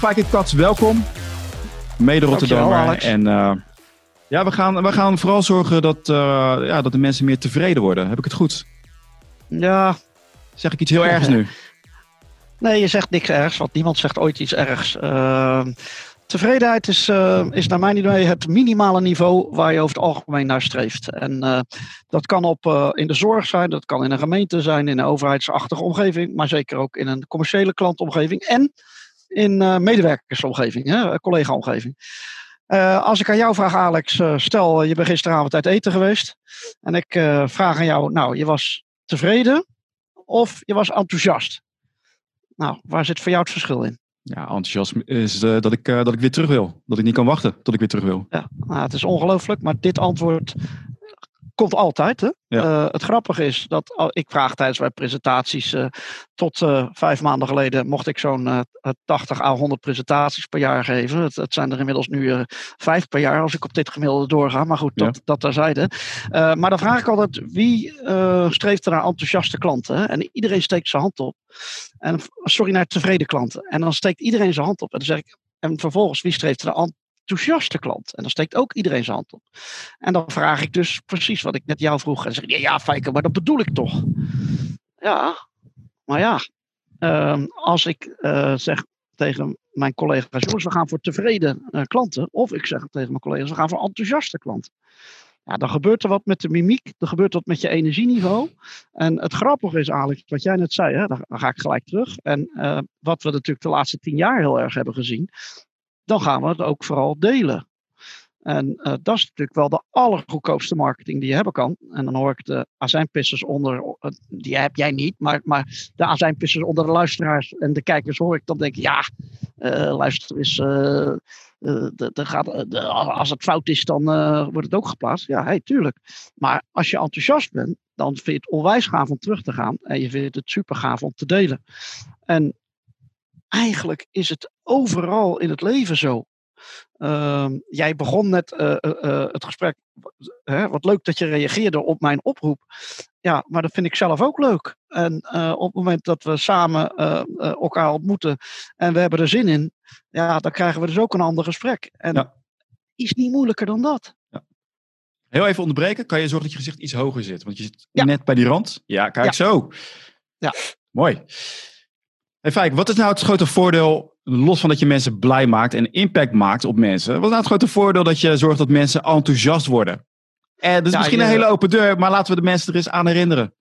Hey, Kats, welkom. Mede Rotterdammer. En uh, ja, we gaan, we gaan vooral zorgen dat, uh, ja, dat de mensen meer tevreden worden. Heb ik het goed? Ja. Zeg ik iets heel ergs nu? Nee, je zegt niks ergs, want niemand zegt ooit iets ergs. Uh, tevredenheid is, uh, is naar mijn idee het minimale niveau waar je over het algemeen naar streeft. En uh, dat kan op, uh, in de zorg zijn, dat kan in een gemeente zijn, in een overheidsachtige omgeving, maar zeker ook in een commerciële klantomgeving en in medewerkersomgeving, collega-omgeving. als ik aan jou vraag, Alex, stel je bent gisteravond uit eten geweest en ik vraag aan jou, nou, je was tevreden of je was enthousiast? Nou, waar zit voor jou het verschil in? Ja, enthousiasme is uh, dat, ik, uh, dat ik weer terug wil. Dat ik niet kan wachten tot ik weer terug wil. Ja, nou, het is ongelooflijk, maar dit antwoord komt altijd. Hè? Ja. Uh, het grappige is dat ik vraag tijdens mijn presentaties. tot vijf maanden geleden mocht ik zo'n 80 à 100 presentaties per jaar geven. Het, het zijn er inmiddels nu vijf per jaar als ik op dit gemiddelde doorga. Maar goed, dat, ja. dat terzijde. maar dan vraag ik altijd: wie streeft er naar enthousiaste klanten? En iedereen steekt zijn hand op. En, sorry, naar tevreden klanten. En dan steekt iedereen zijn hand op. En dan zeg ik, en vervolgens, wie streeft er naar enthousiaste klant? En dan steekt ook iedereen zijn hand op. En dan vraag ik dus precies wat ik net jou vroeg. En zeg ja, ja Fijke, maar dat bedoel ik toch? Ja, maar ja, um, als ik uh, zeg tegen mijn collega's, jongens, we gaan voor tevreden uh, klanten. Of ik zeg tegen mijn collega's, we gaan voor enthousiaste klanten. Ja, dan gebeurt er wat met de mimiek, er gebeurt wat met je energieniveau. En het grappige is Alex, wat jij net zei, hè, dan ga ik gelijk terug. En uh, wat we natuurlijk de laatste tien jaar heel erg hebben gezien, dan gaan we het ook vooral delen. En uh, dat is natuurlijk wel de allergoedkoopste marketing die je hebben kan. En dan hoor ik de azijnpissers onder, die heb jij niet, maar, maar de azijnpissers onder de luisteraars en de kijkers hoor ik dan denken, ja, uh, luister eens, de, gaat, als het fout is, dan wordt het ook geplaatst. Ja, hey, tuurlijk. Maar als je enthousiast bent, dan vind je het onwijs gaaf om terug te gaan en je vindt het super gaaf om te delen. En eigenlijk is het overal in het leven zo. Uh, jij begon net uh, uh, het gesprek. Hè, wat leuk dat je reageerde op mijn oproep. Ja, maar dat vind ik zelf ook leuk. En op het moment dat we samen elkaar ontmoeten en we hebben er zin in, ja, dan krijgen we dus ook een ander gesprek. En ja. is niet moeilijker dan dat. Ja. Heel even onderbreken. Kan je zorgen dat je gezicht iets hoger zit? Want je zit ja. net bij die rand. Ja, kijk zo. Ja. Mooi. Hey Fijk, wat is nou het grote voordeel, los van dat je mensen blij maakt en impact maakt op mensen, wat is nou het grote voordeel dat je zorgt dat mensen enthousiast worden? En dat is ja, misschien je, een hele open deur, maar laten we de mensen er eens aan herinneren.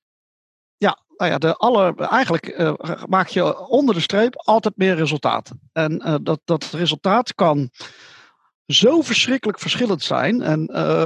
Ja, nou ja, de aller, eigenlijk uh, maak je onder de streep altijd meer resultaat. En uh, dat, dat resultaat kan zo verschrikkelijk verschillend zijn. En uh,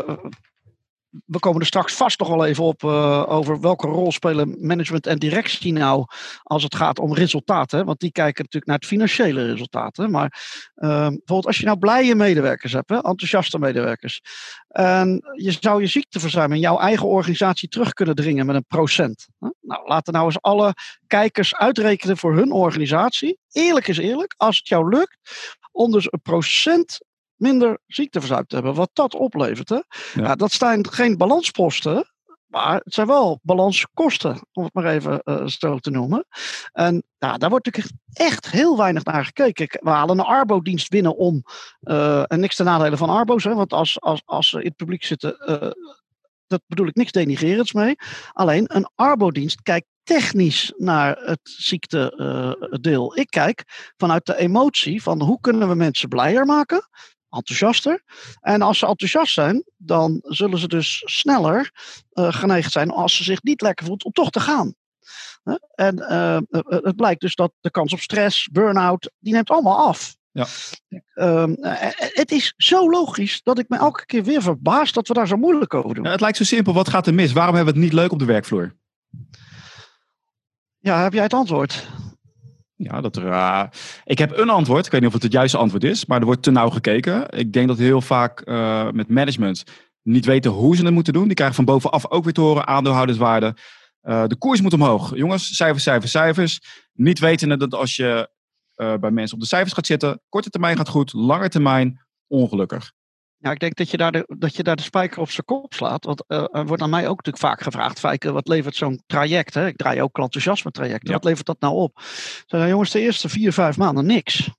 we komen er straks vast nog wel even op uh, over welke rol spelen management en directie nou als het gaat om resultaten. Want die kijken natuurlijk naar het financiële resultaten. Maar uh, bijvoorbeeld als je nou blije medewerkers hebt, hè, enthousiaste medewerkers. En je zou je ziekteverzuim in jouw eigen organisatie terug kunnen dringen met een procent. Hè? Nou, laten nou eens alle kijkers uitrekenen voor hun organisatie. Eerlijk is eerlijk, als het jou lukt om dus een procent minder ziekteverzuim te hebben. Wat dat oplevert. Hè? Ja. Ja, dat zijn geen balansposten. Maar het zijn wel balanskosten, om het maar even uh, zo te noemen. En ja, daar wordt natuurlijk echt heel weinig naar gekeken. We halen een Arbo-dienst binnen om, uh, en niks ten nadele van Arbo's, hè, want als, als, als ze in het publiek zitten, uh, dat bedoel ik niks denigrerends mee. Alleen een Arbo-dienst kijkt technisch naar het ziektedeel. Ik kijk vanuit de emotie van hoe kunnen we mensen blijer maken, enthousiaster. En als ze enthousiast zijn, dan zullen ze dus sneller uh, geneigd zijn als ze zich niet lekker voelt om toch te gaan. En uh, het blijkt dus dat de kans op stress, burn-out, die neemt allemaal af. Ja. Ehm, het is zo logisch dat ik me elke keer weer verbaas dat we daar zo moeilijk over doen. Ja, het lijkt zo simpel. Wat gaat er mis? Waarom hebben we het niet leuk op de werkvloer? Ja, heb jij het antwoord? Ja, dat er, uh, ik heb een antwoord. Ik weet niet of het het juiste antwoord is, maar er wordt te nauw gekeken. Ik denk dat heel vaak uh, met management niet weten hoe ze het moeten doen. Die krijgen van bovenaf ook weer te horen aandeelhouderswaarde. Uh, de koers moet omhoog. Jongens, cijfers, cijfers, cijfers. Niet wetende dat als je bij mensen op de cijfers gaat zitten, korte termijn gaat goed, lange termijn ongelukkig. Ja, ik denk dat je daar de, dat je daar de spijker op zijn kop slaat. Want uh, er wordt aan mij ook natuurlijk vaak gevraagd: Fijke, wat levert zo'n traject? Hè? Ik draai ook enthousiasme trajecten. Ja. Wat levert dat nou op? Zeg, nou, jongens, de eerste vier, vijf maanden niks.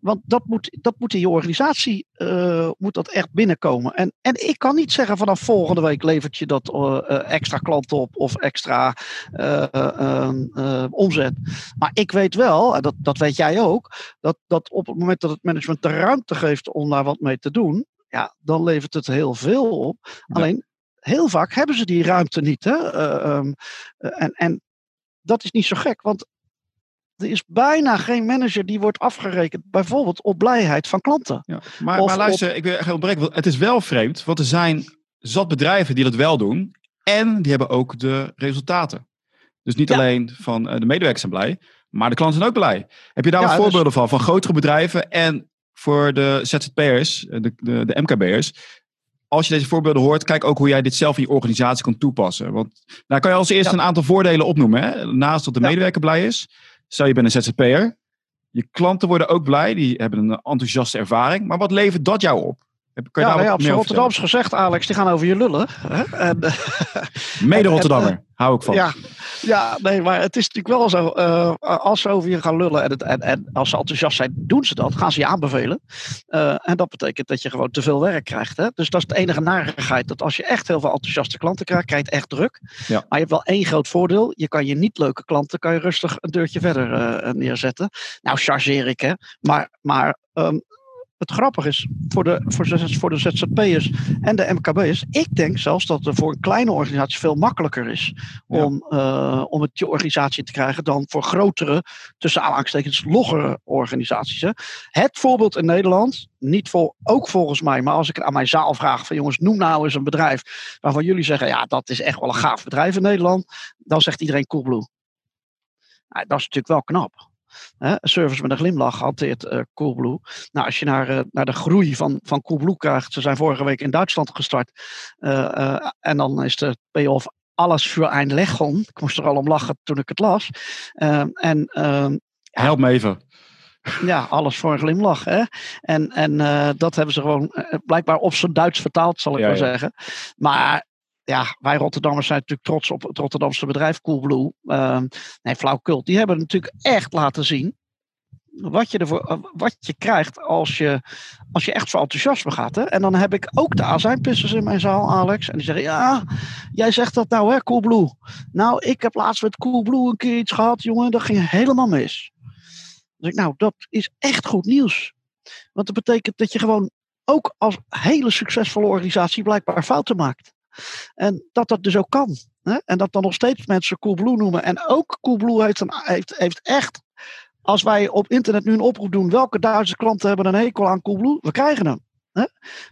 Want dat moet, dat moet in je organisatie uh, moet dat echt binnenkomen. En, en ik kan niet zeggen vanaf volgende week levert je dat uh, extra klanten op of extra uh, omzet. Maar ik weet wel, en dat, dat weet jij ook, dat, dat op het moment dat het management de ruimte geeft om daar wat mee te doen, ja, dan levert het heel veel op. Alleen heel vaak hebben ze die ruimte niet. Hè? Um, en, en dat is niet zo gek, want er is bijna geen manager die wordt afgerekend, bijvoorbeeld op blijheid van klanten. Ja, maar, maar luister, ik wil echt ontbreken. Het is wel vreemd, want er zijn zat bedrijven die dat wel doen. En die hebben ook de resultaten. Dus niet alleen van eh, de medewerkers zijn blij, maar de klanten zijn ook blij. Heb je daar ja, wat dus- voorbeelden van? Van grotere bedrijven en voor de ZZP'ers, eh, de, de, de MKB'ers. Als je deze voorbeelden hoort, kijk ook hoe jij dit zelf in je organisatie kan toepassen. Want nou kan je als eerste een aantal voordelen opnoemen. Hè? Naast dat de medewerker blij is, Stel je bent een ZZP'er. Je klanten worden ook blij, die hebben een enthousiaste ervaring. Maar wat levert dat jou op? Kan je ja, nee, Rotterdams gezegd, Alex, die gaan over je lullen. Hè? En, Mede Rotterdammer, hou ik van. Ja, ja, nee, maar het is natuurlijk wel zo. Uh, als ze over je gaan lullen en, het, en, en, als ze enthousiast zijn, doen ze dat. Gaan ze je aanbevelen. Uh, en dat betekent dat je gewoon te veel werk krijgt. Hè? Dus dat is de enige narigheid. Dat als je echt heel veel enthousiaste klanten krijgt, krijg je het echt druk. Ja. Maar je hebt wel één groot voordeel. Je kan je niet leuke klanten kan je rustig een deurtje verder uh, neerzetten. Nou, chargeer ik, hè. Maar, maar um, het grappige is voor de, voor, de, voor de ZZP'ers en de MKB'ers. Ik denk zelfs dat het voor een kleine organisatie veel makkelijker is om, uh, om het je organisatie te krijgen dan voor grotere, tussen aanhalingstekens, loggere organisaties. Hè. Het voorbeeld in Nederland, niet voor, ook volgens mij, maar als ik aan mijn zaal vraag van jongens, noem nou eens een bedrijf waarvan jullie zeggen, ja, dat is echt wel een gaaf bedrijf in Nederland, dan zegt iedereen Coolblue. Nou, dat is natuurlijk wel knap. Hè, service met een glimlach hanteert uh, Coolblue. Nou, als je naar, uh, naar de groei van, van Coolblue krijgt. Ze zijn vorige week in Duitsland gestart. Uh, en dan is de payoff alles voor een leggen. Ik moest er al om lachen toen ik het las. en, ehm, Help me even. Ja, alles voor een glimlach. Hè? En, en dat hebben ze gewoon blijkbaar op zijn Duits vertaald, zal ik ja, maar zeggen. Maar ja, wij Rotterdammers zijn natuurlijk trots op het Rotterdamse bedrijf Coolblue. Uh, nee, flauwkul. Die hebben natuurlijk echt laten zien wat je, ervoor, eh, wat je krijgt als je, als je echt voor enthousiasme gaat. Hè? En dan heb ik ook de azijnpissers in mijn zaal, Alex. En die zeggen, ja, jij zegt dat nou hè, Coolblue. Nou, ik heb laatst met Coolblue een keer iets gehad, jongen. Dat ging helemaal mis. Dus ik, nou, dat is echt goed nieuws. Want dat betekent dat je gewoon ook als hele succesvolle organisatie blijkbaar fouten maakt. En dat dat dus ook kan. Hè? En dat dan nog steeds mensen Coolblue noemen. En ook Coolblue heeft, een, heeft, heeft echt, als wij op internet nu een oproep doen, welke Duitse klanten hebben een hekel aan Coolblue? We krijgen hem. Hè?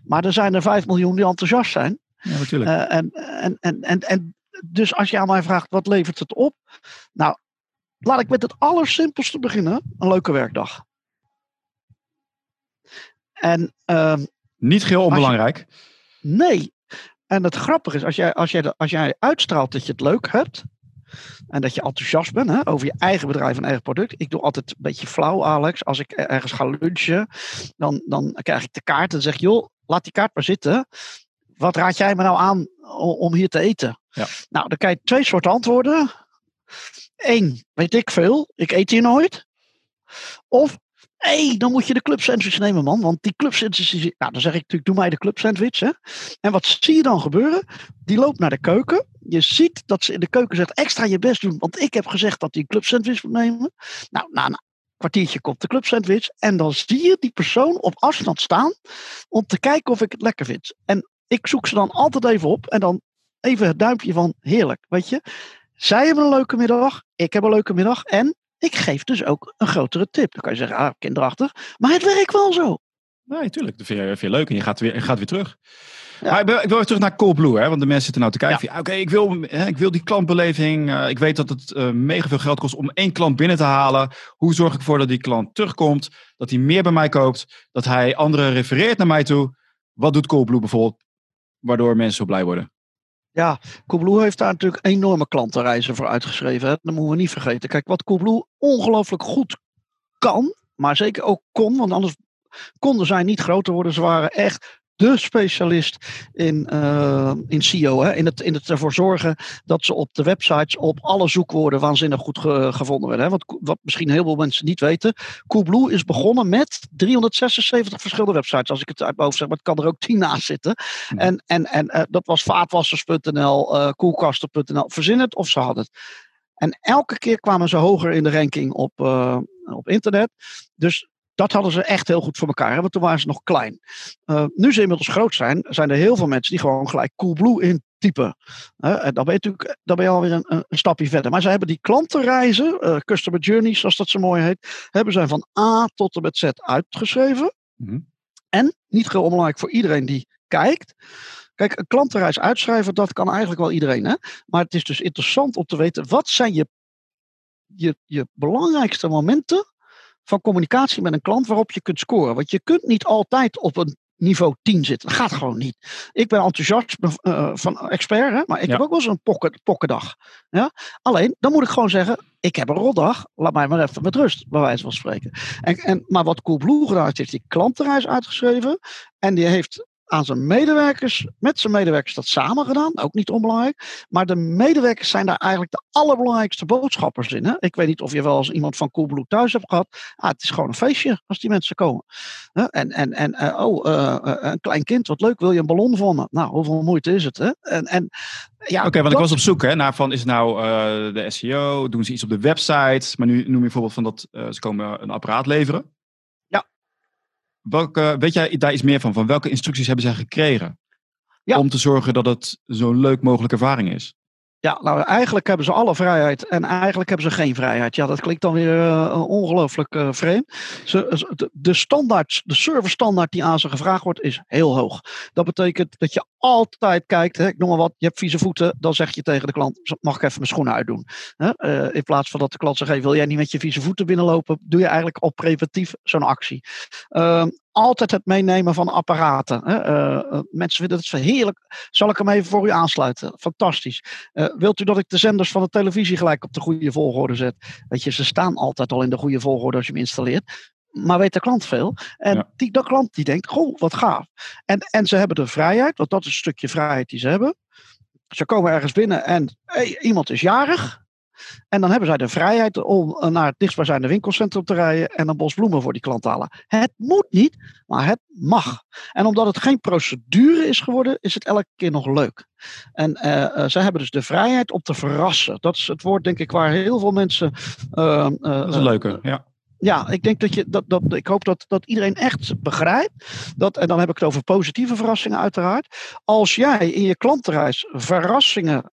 Maar er zijn er 5 miljoen die enthousiast zijn. Ja, natuurlijk. Uh, en, en, en, en, en dus als je aan mij vraagt, wat levert het op? Nou, laat ik met het allersimpelste beginnen. Een leuke werkdag. En, uh, Niet geheel onbelangrijk. nee, en het grappige is, als jij, als, jij, als jij uitstraalt dat je het leuk hebt. En dat je enthousiast bent hè, over je eigen bedrijf en eigen product. Ik doe altijd een beetje flauw, Alex. Als ik ergens ga lunchen, dan, dan krijg ik de kaart en zeg joh, laat die kaart maar zitten. Wat raad jij me nou aan om hier te eten? Ja. Nou, dan krijg je twee soorten antwoorden. Eén, weet ik veel, ik eet hier nooit. Of hey, dan moet je de club sandwich nemen, man. Want die club sandwich, nou, dan zeg ik natuurlijk, doe mij de club sandwich. Hè? En wat zie je dan gebeuren? Die loopt naar de keuken. Je ziet dat ze in de keuken zegt, extra je best doen. Want ik heb gezegd dat hij een club sandwich moet nemen. Nou, na een kwartiertje komt de club sandwich. En dan zie je die persoon op afstand staan om te kijken of ik het lekker vind. En ik zoek ze dan altijd even op. En dan even het duimpje van heerlijk, weet je. Zij hebben een leuke middag, ik heb een leuke middag. En ik geef dus ook een grotere tip. Dan kan je zeggen, ah, kinderachtig. Maar het werkt wel zo. Nee, tuurlijk. Dat vind je, vind je leuk en je gaat weer, je gaat weer terug. Maar ik, wil, ik wil weer terug naar Coolblue, hè, want de mensen zitten nou te kijken. Ja. Oké, ik, wil, ik wil die klantbeleving. Uh, ik weet dat het uh, mega veel geld kost om één klant binnen te halen. Hoe zorg ik ervoor dat die klant terugkomt? Dat hij meer bij mij koopt? Dat hij anderen refereert naar mij toe? Wat doet Coolblue bijvoorbeeld? Waardoor mensen zo blij worden? Ja, Coolblue heeft daar natuurlijk enorme klantenreizen voor uitgeschreven. Hè? Dat moeten we niet vergeten. Kijk, wat Coolblue ongelooflijk goed kan, maar zeker ook kon, want anders konden zij niet groter worden. Ze waren echt de specialist in, uh, in SEO. Hè? In, het, in het ervoor zorgen dat ze op de websites op alle zoekwoorden waanzinnig goed gevonden werden. Hè? Want wat misschien heel veel mensen niet weten. Coolblue is begonnen met 376 verschillende websites. Als ik het uit mijn hoofd zeg, maar het kan er ook 10 naast zitten. En, en, en uh, dat was vaatwassers.nl, uh, koelkasten.nl. Verzin het of ze hadden het. En elke keer kwamen ze hoger in de ranking op, op internet. Dus dat hadden ze echt heel goed voor elkaar, want toen waren ze nog klein. Uh, nu ze inmiddels groot zijn, zijn er heel veel mensen die gewoon gelijk Coolblue intypen. Uh, en dan ben je natuurlijk dan ben je alweer een, een, stapje verder. Maar ze hebben die klantenreizen, uh, customer journeys zoals dat zo mooi heet, hebben zij van A tot en met Z uitgeschreven. Mm-hmm. En, niet heel onbelangrijk voor iedereen die kijkt, Kijk, een klantenreis uitschrijven, dat kan eigenlijk wel iedereen. Hè? Maar het is dus interessant om te weten, wat zijn je, je, je belangrijkste momenten van communicatie met een klant waarop je kunt scoren. Want je kunt niet altijd op een niveau 10 zitten. Dat gaat gewoon niet. Ik ben enthousiast uh, van expert, hè, maar ik heb ook wel eens een pokken, pokkendag. Ja? Alleen, dan moet ik gewoon zeggen, ik heb een rotdag, laat mij maar even met rust, bij wijze van spreken. En, en, maar wat Coolblue gedaan heeft, heeft die klantenreis uitgeschreven en die heeft aan zijn medewerkers, met zijn medewerkers dat samen gedaan. Ook niet onbelangrijk. Maar de medewerkers zijn daar eigenlijk de allerbelangrijkste boodschappers in. Hè? Ik weet niet of je wel eens iemand van Coolblue thuis hebt gehad. Ah, het is gewoon een feestje als die mensen komen. En, en, en uh, oh, uh, een klein kind, wat leuk, wil je een ballon van me? Nou, hoeveel moeite is het? Hè? En, en, ja, Oké, want ik was op zoek hè, naar van, is het nou uh, de SEO? Doen ze iets op de website? Maar nu noem je bijvoorbeeld van dat ze komen een apparaat leveren. Welke, weet jij daar iets meer van? Van welke instructies hebben zij gekregen? Om te zorgen dat het zo'n leuk mogelijke ervaring is. Ja, nou eigenlijk hebben ze alle vrijheid en eigenlijk hebben ze geen vrijheid. Ja, dat klinkt dan weer uh, ongelooflijk uh, vreemd. Ze, de, standaard, de service standaard die aan ze gevraagd wordt, is heel hoog. Dat betekent dat je altijd kijkt, hè, ik noem maar wat, je hebt vieze voeten, dan zeg je tegen de klant, mag ik even mijn schoenen uitdoen? Hè? In plaats van dat de klant zegt, wil jij niet met je vieze voeten binnenlopen, doe je eigenlijk al preventief zo'n actie. Altijd het meenemen van apparaten. Hè? Uh, mensen vinden het heerlijk. Zal ik hem even voor u aansluiten? Fantastisch. Uh, wilt u dat ik de zenders van de televisie gelijk op de goede volgorde zet? Weet je, ze staan altijd al in de goede volgorde als je hem installeert. Maar weet de klant veel. En die, de klant die denkt, goh, wat gaaf. En, en ze hebben de vrijheid, want dat is een stukje vrijheid die ze hebben. Ze komen ergens binnen en hey, iemand is jarig. En dan hebben zij de vrijheid om eh, naar het dichtstbijzijnde winkelcentrum te rijden en een bos bloemen voor die klant te halen. Het moet niet, maar het mag. En omdat het geen procedure is geworden, is het elke keer nog leuk. En uh, uh, zij hebben dus de vrijheid om te verrassen. Dat is het woord, denk ik, waar heel veel mensen. Uh, dat is een leuke, ja. Ja, ik denk dat je dat, dat ik hoop dat, dat iedereen echt begrijpt. Dat, en dan heb ik het over positieve verrassingen, uiteraard. Als jij in je klantenreis verrassingen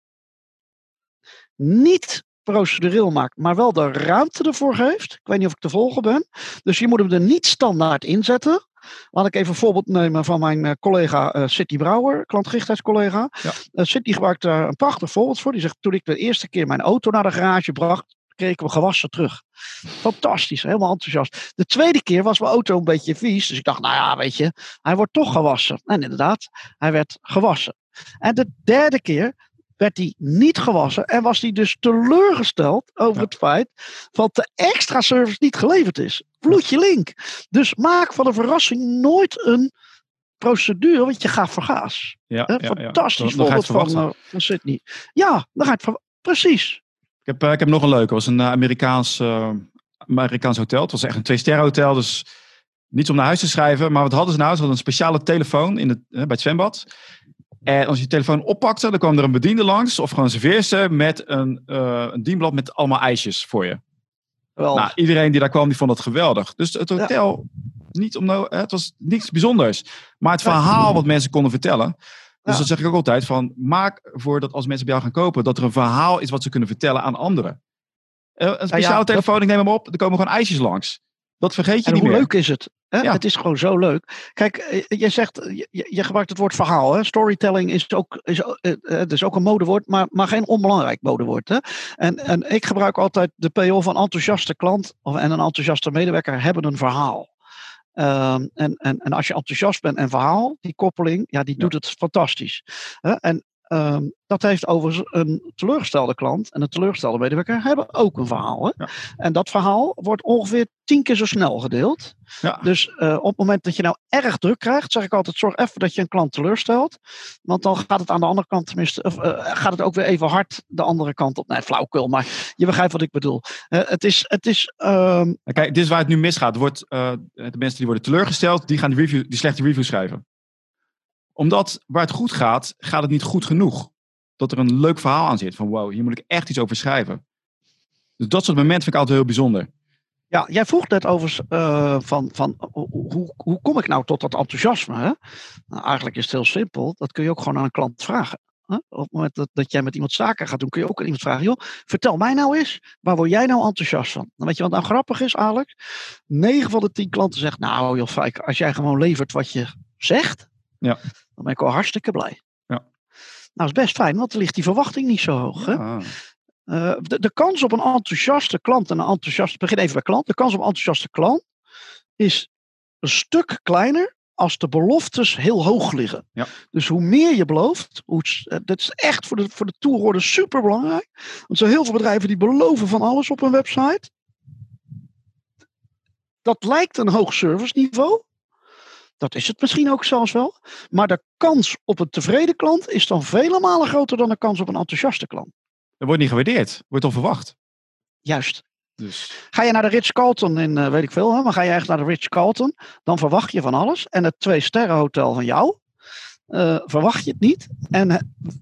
niet procedureel maakt, maar wel de ruimte ervoor geeft. Ik weet niet of ik te volgen ben. Dus je moet hem er niet standaard inzetten. Laat ik even een voorbeeld nemen van mijn eh, collega uh, City Brouwer, klantgerichtheidscollega. Ja. Uh, City gebruikt daar een prachtig voorbeeld voor. Die zegt, toen ik de eerste keer mijn auto naar de garage bracht, kregen we gewassen terug. Fantastisch, helemaal enthousiast. De tweede keer was mijn auto een beetje vies. Dus ik dacht, nou ja, weet je, hij wordt toch gewassen. En inderdaad, hij werd gewassen. En de derde keer werd hij niet gewassen en was hij dus teleurgesteld over het feit dat de extra service niet geleverd is. Vloedje link. Dus maak van de verrassing nooit een procedure, want je gaat vergaas. Ja, Fantastisch ja, voorbeeld van, uh, van Sydney. Ja, dan ga je Precies. Ik heb, uh, ik heb nog een leuke. Het was een uh, Amerikaans, Amerikaans hotel. Het was echt een twee-sterren hotel, dus niets om naar huis te schrijven. Maar wat hadden ze nou? Ze hadden een speciale telefoon in het, bij het zwembad. En als je je telefoon oppakte, dan kwam er een bediende langs of gewoon een serveerster met een, uh, een dienblad met allemaal ijsjes voor je. Wel. Nou, iedereen die daar kwam, die vond dat geweldig. Dus het hotel, niet om nou, het was niets bijzonders. Maar het verhaal wat mensen konden vertellen. Dus dat zeg ik ook altijd van, maak voor dat als mensen bij jou gaan kopen, dat er een verhaal is wat ze kunnen vertellen aan anderen. Uh, een speciale telefoon, ik neem hem op, er komen gewoon ijsjes langs. Dat vergeet je en niet hoe meer. leuk is het? Hè? Het is gewoon zo leuk. Kijk, eh, je zegt, je, je gebruikt het woord verhaal. Hè? Storytelling is ook, is, eh, eh, het is ook een modewoord, maar, maar geen onbelangrijk modewoord. Hè? En, en ik gebruik altijd de PO van enthousiaste klant of, en een enthousiaste medewerker hebben een verhaal. Um, en, en, en als je enthousiast bent en verhaal, die koppeling, ja, die doet het fantastisch. En Ehm, dat heeft overigens een teleurgestelde klant en een teleurgestelde medewerker hebben ook een verhaal. Hè? Ja. En dat verhaal wordt ongeveer tien keer zo snel gedeeld. Ja. Dus eh, op het moment dat je nou erg druk krijgt, zeg ik altijd: zorg even dat je een klant teleurstelt. Want dan gaat het aan de andere kant tenminste, of, eh, gaat het ook weer even hard de andere kant op. Nee, flauwkul, maar je begrijpt wat ik bedoel. Eh, het is, het is ehm, Kijk, dit is waar het nu misgaat. Wordt, de mensen die worden teleurgesteld, die gaan die, review, die slechte review schrijven. Omdat waar het goed gaat, gaat het niet goed genoeg. Dat er een leuk verhaal aan zit. Van wow, hier moet ik echt iets over schrijven. Dus dat soort momenten vind ik altijd heel bijzonder. Ja, jij vroeg net over eh, van, van hoe, hoe kom ik nou tot dat enthousiasme? Hè? Nou, eigenlijk is het heel simpel. Dat kun je ook gewoon aan een klant vragen. Hè? Op het moment dat, dat jij met iemand zaken gaat doen, kun je ook aan iemand vragen: joh, vertel mij nou eens, waar word jij nou enthousiast van? Dan weet je wat nou grappig is, Alex? 9 van de 10 klanten zegt: Nou, joh, als jij gewoon levert wat je zegt, Ja. dan ben ik al hartstikke blij. Ja. Nou, is best fijn, want dan ligt die verwachting niet zo hoog. Hè? Eh, de, de kans op een enthousiaste klant en een enthousiaste, begin even bij klant. De kans op een enthousiaste klant is een stuk kleiner als de beloftes heel hoog liggen. Ja. Dus hoe meer je belooft, hoe, eh, dat is echt voor de, voor de toerhoorder super belangrijk. Want er zijn heel veel bedrijven die beloven van alles op hun website. Dat lijkt een hoog serviceniveau. Dat is het misschien ook zelfs wel. Maar de kans op een tevreden klant is dan vele malen groter dan de kans op een enthousiaste klant. Dat wordt niet gewaardeerd. Wordt onverwacht. Juist. Dus Ga je naar de Ritz-Carlton in, eh, weet ik veel, hè, maar ga je echt naar de Ritz-Carlton, dan verwacht je van alles. En het twee sterren hotel van jou, eh, verwacht je het niet. En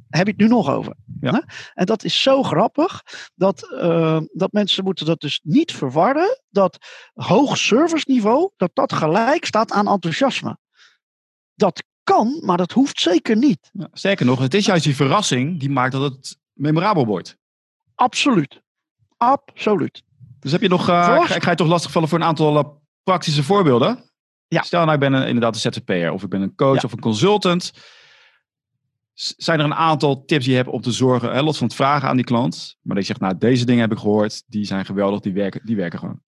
heb je het nu nog over. Ja. En dat is zo grappig, dat, eh, dat mensen moeten dat dus niet verwarren, dat hoog serviceniveau, dat dat gelijk staat aan enthousiasme. Dat kan, maar dat hoeft zeker niet. ja, sterker nog, het is juist die verrassing die maakt dat het memorabel wordt. Absoluut. Absoluut. Dus heb je nog, ik, ga, ga je toch lastigvallen voor een aantal praktische voorbeelden. Ja. Stel nou, ik ben een, inderdaad een ZZP'er of ik ben een coach Ja. of een consultant. Zijn er een aantal tips die je hebt om te zorgen, hè, los van het vragen aan die klant, maar dat je zegt, nou deze dingen heb ik gehoord, die zijn geweldig, die werken, die werken gewoon.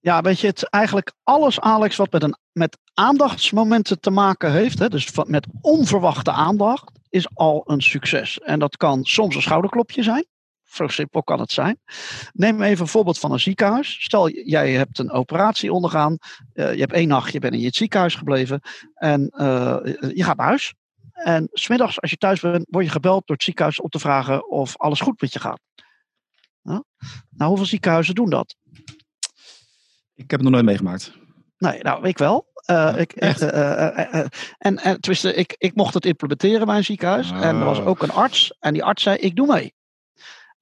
Ja, weet je, het is eigenlijk alles, Alex, wat met, een, met aandachtsmomenten te maken heeft, hè, dus met onverwachte aandacht, is al een succes. En dat kan soms een schouderklopje zijn. Zo simpel kan het zijn. Neem even een voorbeeld van een ziekenhuis. Stel, jij hebt een operatie ondergaan. eh, je hebt één nacht, je bent in het ziekenhuis gebleven. En eh, je gaat naar huis. En smiddags, als je thuis bent, word je gebeld door het ziekenhuis om te vragen of alles goed met je gaat. Nou, hoeveel ziekenhuizen doen dat? Ik heb het nog nooit meegemaakt. Nee, nou, ik wel. Eh, ik, echt? en en tenminste, ik, ik mocht het implementeren bij een ziekenhuis. En er was Oh. ook een arts. En die arts zei, ik doe mee.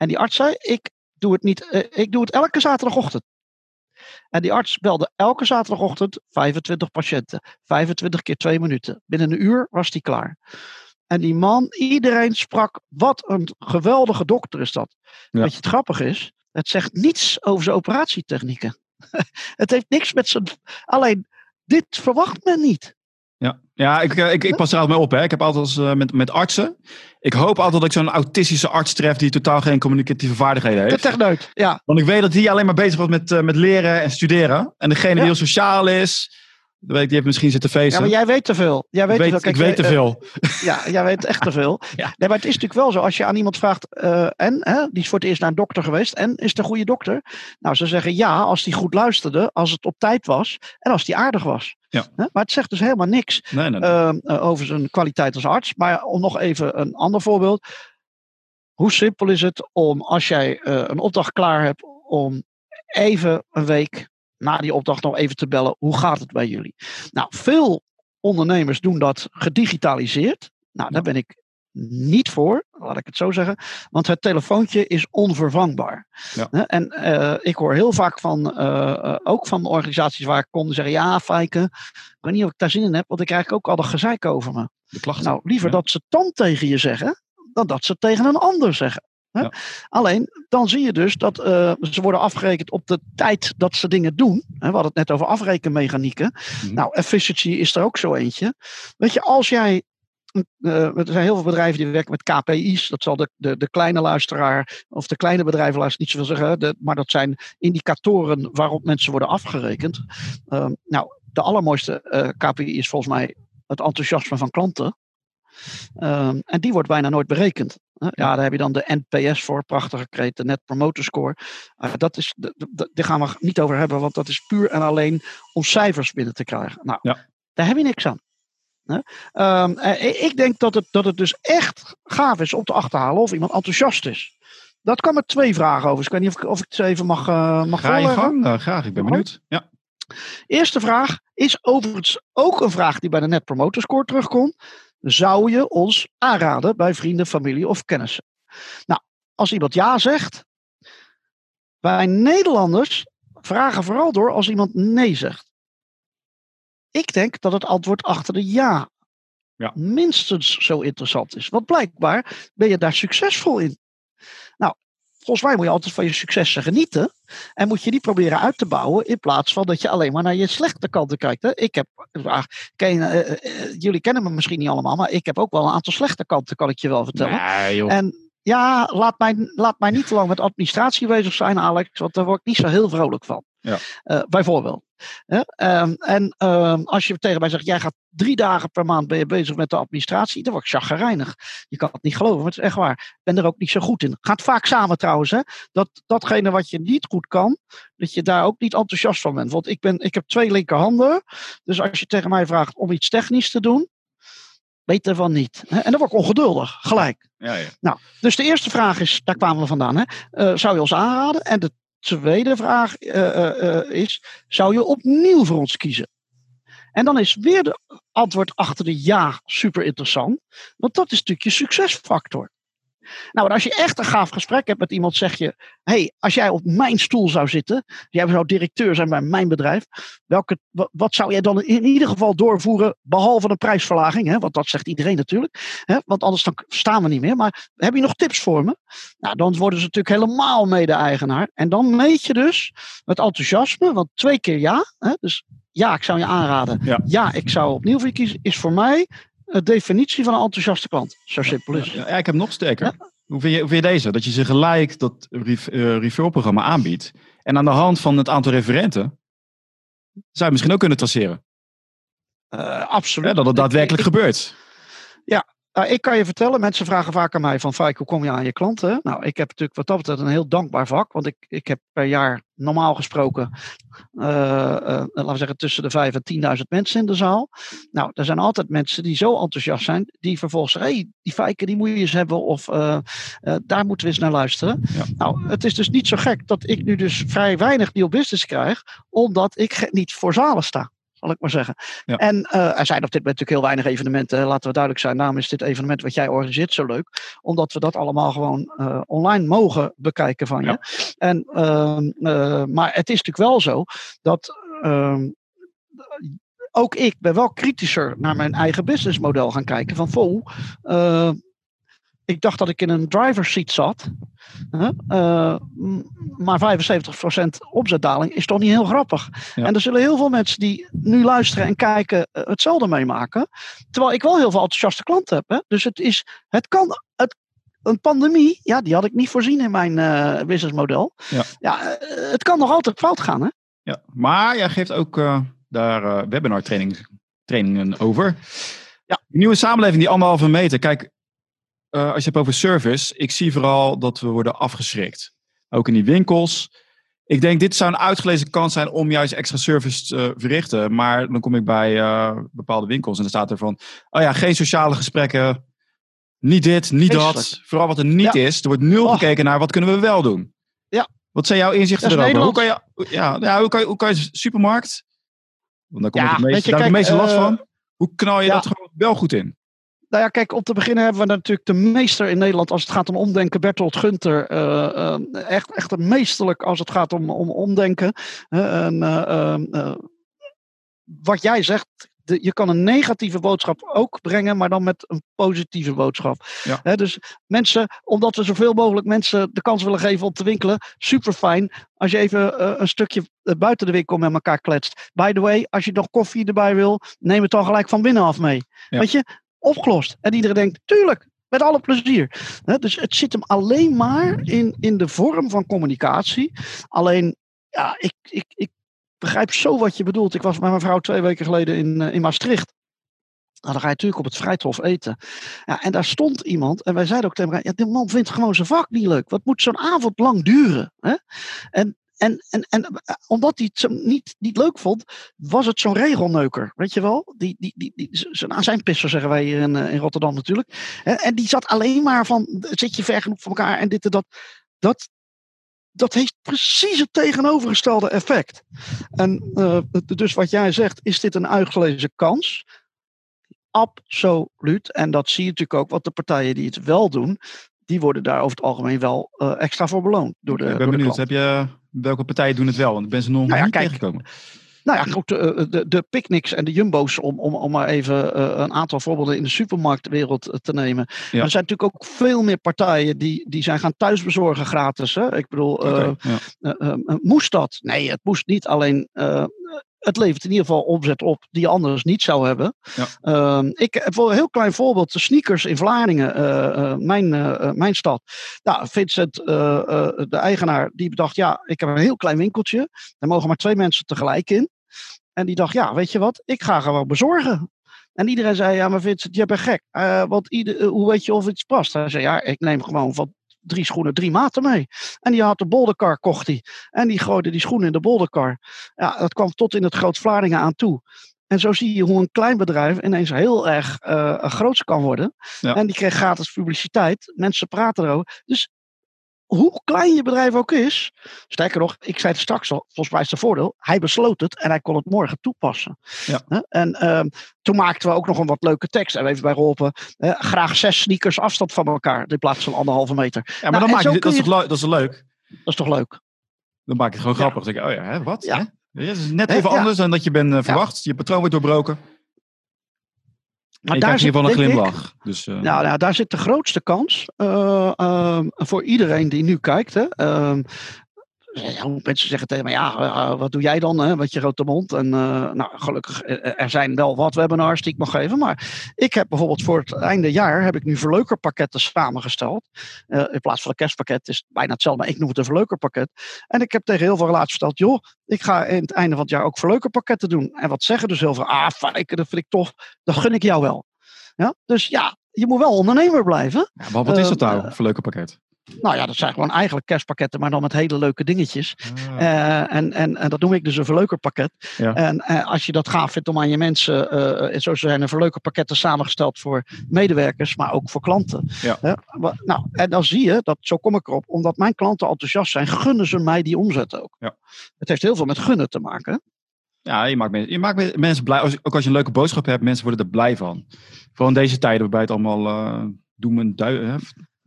En die arts zei, ik doe het, niet, eh, ik doe het elke zaterdagochtend. En die arts belde elke zaterdagochtend 25 patiënten. 25 keer 2 minuten. Binnen een uur was die klaar. En die man, iedereen sprak, wat een geweldige dokter is dat. Ja. Weet je, het grappig is, het zegt niets over zijn operatietechnieken. het heeft niks met zijn... Alleen, dit verwacht men niet. Ja, ja ik, eh, ik, ik pas er altijd mee op. Hè. Ik heb altijd als, eh, met, met artsen. Ik hoop altijd dat ik zo'n autistische arts tref die totaal geen communicatieve vaardigheden De heeft. techneut, ja. Want ik weet dat die alleen maar bezig was met, eh, met leren en studeren. En degene Ja. die heel sociaal is, dat die heeft misschien zitten Ja, feesten. maar jij weet te veel. Jij weet ik te weet, veel. ik weet te eh, veel. Ja, jij weet echt te veel. Ja. Nee, maar het is natuurlijk wel zo. Als je aan iemand vraagt, eh, en, hè, die is voor het eerst naar een dokter geweest, en is het een goede dokter? Nou, ze zeggen ja, als die goed luisterde, als het op tijd was, en als die aardig was. Ja. Hè? Maar het zegt dus helemaal niks nee, nee, nee. ehm, eh, over zijn kwaliteit als arts. Maar om nog even een ander voorbeeld. Hoe simpel is het om, als jij eh, een opdracht klaar hebt, om even een week na die opdracht nog even te bellen. Hoe gaat het bij jullie? Nou, veel ondernemers doen dat gedigitaliseerd. Nou, daar ben ik niet voor, laat ik het zo zeggen. Want het telefoontje is onvervangbaar. Ja. En eh, ik hoor heel vaak van, eh, eh, ook van organisaties waar ik kom, die zeggen: Ja, Fijke, ik weet niet of ik daar zin in heb, want ik krijg ook al de gezeik over me. de klachten. Nou, liever Ja. dat ze dan tegen je zeggen, dan dat ze tegen een ander zeggen. Hè? Ja. Alleen, dan zie je dus dat eh, ze worden afgerekend op de tijd dat ze dingen doen. Hè, we hadden het net over afrekenmechanieken. Mhm. Nou, efficiency is er ook zo eentje. Weet je, als jij. eh, er zijn heel veel bedrijven die werken met KPI's. Dat zal de, de, de kleine luisteraar of de kleine bedrijven luisteren niet zoveel zeggen. De, maar dat zijn indicatoren waarop mensen worden afgerekend. Ehm, nou, de allermooiste eh, KPI is volgens mij het enthousiasme van klanten. Ehm, en die wordt bijna nooit berekend. Ja, daar heb je dan de NPS voor, prachtige kreet, de Net Promoter Score. Uh, dat is, daar gaan we niet over hebben, want dat is puur en alleen om cijfers binnen te krijgen. Nou, ja. daar heb je niks aan. Um, ik denk dat het, dat het dus echt gaaf is om te achterhalen of iemand enthousiast is. Dat kan met twee vragen over. Dus ik weet niet of ik, of ik het even mag, uh, mag Ga je gang? Uh, graag, ik ben benieuwd. Ja. Eerste vraag is overigens ook een vraag die bij de Net Promoter Score terugkomt. Zou je ons aanraden bij vrienden, familie of kennissen? Nou, als iemand ja zegt, wij Nederlanders vragen vooral door als iemand nee zegt. Ik denk dat het antwoord achter de ja, ja. minstens zo interessant is. Want blijkbaar ben je daar succesvol in. Volgens mij moet je altijd van je successen genieten. En moet je die proberen uit te bouwen. In plaats van dat je alleen maar naar je slechte kanten kijkt. Hè? Ik heb, ken, uh, uh, jullie kennen me misschien niet allemaal. Maar ik heb ook wel een aantal slechte kanten, kan ik je wel vertellen. Nee, en ja, laat mij, laat mij niet te lang met administratie bezig zijn, Alex. Want daar word ik niet zo heel vrolijk van. Ja. Uh, bijvoorbeeld. Um, en um, als je tegen mij zegt, jij gaat drie dagen per maand ben je bezig met de administratie, dan word ik chagrijnig. Je kan het niet geloven, maar het is echt waar. Ik ben er ook niet zo goed in. Gaat vaak samen trouwens. Hè? Dat, datgene wat je niet goed kan, dat je daar ook niet enthousiast van bent. Want ik, ben, ik heb twee linkerhanden. Dus als je tegen mij vraagt om iets technisch te doen, Beter van niet. En dan word ik ongeduldig, gelijk. Ja, ja. Nou, dus de eerste vraag is, daar kwamen we vandaan. Hè? Uh, zou je ons aanraden? En de tweede vraag uh, uh, is, zou je opnieuw voor ons kiezen? En dan is weer de antwoord achter de ja super interessant. Want dat is natuurlijk je succesfactor. Nou, en als je echt een gaaf gesprek hebt met iemand, zeg je: hey, als jij op mijn stoel zou zitten, jij zou directeur zijn bij mijn bedrijf, welke, wat, zou jij dan in ieder geval doorvoeren, behalve een prijsverlaging? Hè? Want dat zegt iedereen natuurlijk, hè? want anders dan staan we niet meer. Maar heb je nog tips voor me? Nou, dan worden ze natuurlijk helemaal mede-eigenaar. En dan meet je dus het enthousiasme, want twee keer ja, hè? dus ja, ik zou je aanraden. Ja. ja, ik zou opnieuw voor je kiezen, is voor mij de definitie van een enthousiaste klant. Zo simpel is Ja, ik heb nog sterker. Hoe, vind je, hoe vind je deze? Dat je ze gelijk dat referral-programma aanbiedt. En aan de hand van het aantal referenten zou je misschien ook kunnen traceren. Uh, absoluut. dat het daadwerkelijk gebeurt. Ja, nou, ik kan je vertellen, mensen vragen vaak aan mij van Fijk, hoe kom je aan je klanten? Nou, ik heb natuurlijk wat dat betreft een heel dankbaar vak, want ik, ik heb per jaar normaal gesproken, uh, uh, laten we zeggen, tussen de 5 en 10.000 mensen in de zaal. Nou, er zijn altijd mensen die zo enthousiast zijn, die vervolgens zeggen, hey, die Fijken, die moet je eens hebben, of uh, daar moeten we eens naar luisteren. Ja. Nou, het is dus niet zo gek dat ik nu dus vrij weinig nieuw business krijg, omdat ik niet voor zalen sta zal ik maar zeggen. Ja. En uh, er zijn op dit moment natuurlijk heel weinig evenementen. Laten we duidelijk zijn. Daarom is dit evenement wat jij organiseert zo leuk. Omdat we dat allemaal gewoon uh, online mogen bekijken van je. Ja. En, uh, maar het is natuurlijk wel zo dat ehm, ook ik ben wel kritischer naar mijn eigen businessmodel gaan kijken. Van vol, ik dacht dat ik in een driver's seat zat. Uh, maar 75% omzetdaling is toch niet heel grappig. En er zullen heel veel mensen die nu luisteren en kijken uh, hetzelfde meemaken. Terwijl ik wel heel veel enthousiaste klanten heb. Hè? Dus het, is, het kan. Het, een pandemie, ja, die had ik niet voorzien in mijn uh, businessmodel. Ja, ja het kan nog altijd fout gaan. Hè? Ja, maar jij geeft ook daar webinar training, trainingen over. Ja. De nieuwe samenleving, die anderhalve meter. Kijk, uh, als je hebt over service, ik zie vooral dat we worden afgeschrikt. Ook in die winkels. Ik denk, dit zou een uitgelezen kans zijn om juist extra service te verrichten. Maar dan kom ik bij uh, bepaalde winkels en dan staat er van: oh ja, geen sociale gesprekken. Niet dit, niet dat. Vooral wat er niet ja. is. Er wordt nul oh. gekeken naar wat kunnen we wel doen. Ja. Wat zijn jouw inzichten erover? Hoe kan, je, ja, ja, hoe, kan je, hoe kan je supermarkt? Want daar kom ja, ik het meeste, daar kijk, meeste last uh, van. Hoe knal je dat gewoon wel goed in? Nou ja, kijk, om te beginnen hebben we natuurlijk de meester in Nederland als het gaat om omdenken, Bertolt Gunter. Uh, uh, echt, echt een meesterlijk als het gaat om, om omdenken. Uh, wat jij zegt, de, je kan een negatieve boodschap ook brengen, maar dan met een positieve boodschap. Ja. dus mensen, omdat we zoveel mogelijk mensen de kans willen geven om te winkelen, super fijn als je even een stukje buiten de winkel met elkaar kletst. By the way, als je nog koffie erbij wil, neem het dan gelijk van binnenaf mee. Ja. Weet je, opgelost. En iedereen denkt, tuurlijk, met alle plezier. dus het zit hem alleen maar in, in de vorm van communicatie. Alleen, ja, ik, ik, ik begrijp zo wat je bedoelt. Ik was met mijn vrouw twee weken geleden in, eh, in Maastricht. Nou, dan ga je natuurlijk op het Vrijthof eten. Ja, en daar stond iemand en wij zeiden ook tegen elkaar, ja, die man vindt gewoon zijn vak niet leuk. Wat moet zo'n avond lang duren? Hè? En en, en, en eh, omdat hij het niet, niet leuk vond, was het zo'n regelneuker. Weet je wel? Die, die, die, die, zijn azijnpisser zeggen wij hier in, in Rotterdam natuurlijk. En, en die zat alleen maar van, zit je ver genoeg van elkaar en dit en dat. Dat, dat heeft precies het tegenovergestelde effect. En uh, dus wat jij zegt, is dit een uitgelezen kans? Absoluut. En dat zie je natuurlijk ook, want de partijen die het wel doen, die worden daar over het algemeen wel uh, extra voor beloond. Door de, ik ben door benieuwd, heb je, welke partijen doen het wel? Want ik ben ze nog Nou ja, niet kijk, tegengekomen. Nou ja, goed, de, de, de picknicks en de jumbo's, om, om, om maar even uh, een aantal voorbeelden in de supermarktwereld te nemen. Ja. Er zijn natuurlijk ook veel meer partijen die, die zijn gaan thuisbezorgen gratis. Hè? Ik bedoel, uh, uh, moest dat? Nee, het moest niet. Alleen het levert in ieder geval omzet op die je anders niet zou hebben. Ja. Ehm, ik heb wel een heel klein voorbeeld. De sneakers in Vlaardingen, uh, uh, mijn, uh, mijn stad. Nou, Vincent, de eigenaar, die bedacht, ja, ik heb een heel klein winkeltje. Daar mogen maar twee mensen tegelijk in. En die dacht, ja, weet je wat, ik ga gewoon bezorgen. En iedereen zei, ja, maar Vincent, je bent gek. want ieder, hoe weet je of iets past? Hij zei, ja, ik neem gewoon van drie schoenen, drie maten mee. En die had de bolderkar, kocht hij. En die gooide die schoenen in de bolderkar. Ja, dat kwam tot in het Groot Vlaardingen aan toe. En zo zie je hoe een klein bedrijf ineens heel erg uh, groot kan worden. Ja. En die kreeg gratis publiciteit. Mensen praten erover. Dus hoe klein je bedrijf ook is. Sterker nog, ik zei het straks al, volgens mij is het voordeel. Hij besloot het en hij kon het morgen toepassen. Ja. En uh, toen maakten we ook nog een wat leuke tekst. En we even bij geholpen. Uh, graag zes sneakers afstand van elkaar. In plaats van anderhalve meter. Ja, maar nou, dan maak je, dit, dat, is toch, dat is toch leuk? Dat is toch leuk? Dan maak je het gewoon grappig. Dan denk ik, oh ja, hè, wat? Ja. Hè? Ja, dat is net even anders dan dat je bent uh, verwacht. Je patroon wordt doorbroken. Maar daar zit geval een glimlach. Ik, dus, uh, nou, nou, daar zit de grootste kans uh, voor iedereen die nu kijkt. Hè. Ehm, ja, mensen zeggen tegen me, ja, uh, wat doe jij dan hè, met je grote mond? En uh, nou, gelukkig, er zijn wel wat webinars die ik mag geven. Maar ik heb bijvoorbeeld voor het einde jaar, heb ik nu verleukerpakketten samengesteld. Uh, in plaats van een kerstpakket is het bijna hetzelfde, maar ik noem het een verleukerpakket. En ik heb tegen heel veel relaties verteld, joh, ik ga in het einde van het jaar ook verleukerpakketten doen. En wat zeggen dus heel veel, ah, fijn, dat vind ik tof, dat gun ik jou wel. Ja? Dus ja, je moet wel ondernemer blijven. Ja, maar wat is dat nou, een verleukerpakket? Nou ja, dat zijn gewoon eigenlijk kerstpakketten, maar dan met hele leuke dingetjes. Ah. Uh, en, en, en dat noem ik dus een verleukerpakket. Ja. En uh, als je dat gaaf vindt om aan je mensen, uh, zo zijn er verleukerpakketten samengesteld voor medewerkers, maar ook voor klanten. Ja. nou, en dan zie je, dat, zo kom ik erop, omdat mijn klanten enthousiast zijn, gunnen ze mij die omzet ook. Ja. Het heeft heel veel met gunnen te maken. Ja, je maakt, je maakt mensen blij. Ook als je een leuke boodschap hebt, mensen worden er blij van. Vooral in deze tijden waarbij het allemaal doen en duiken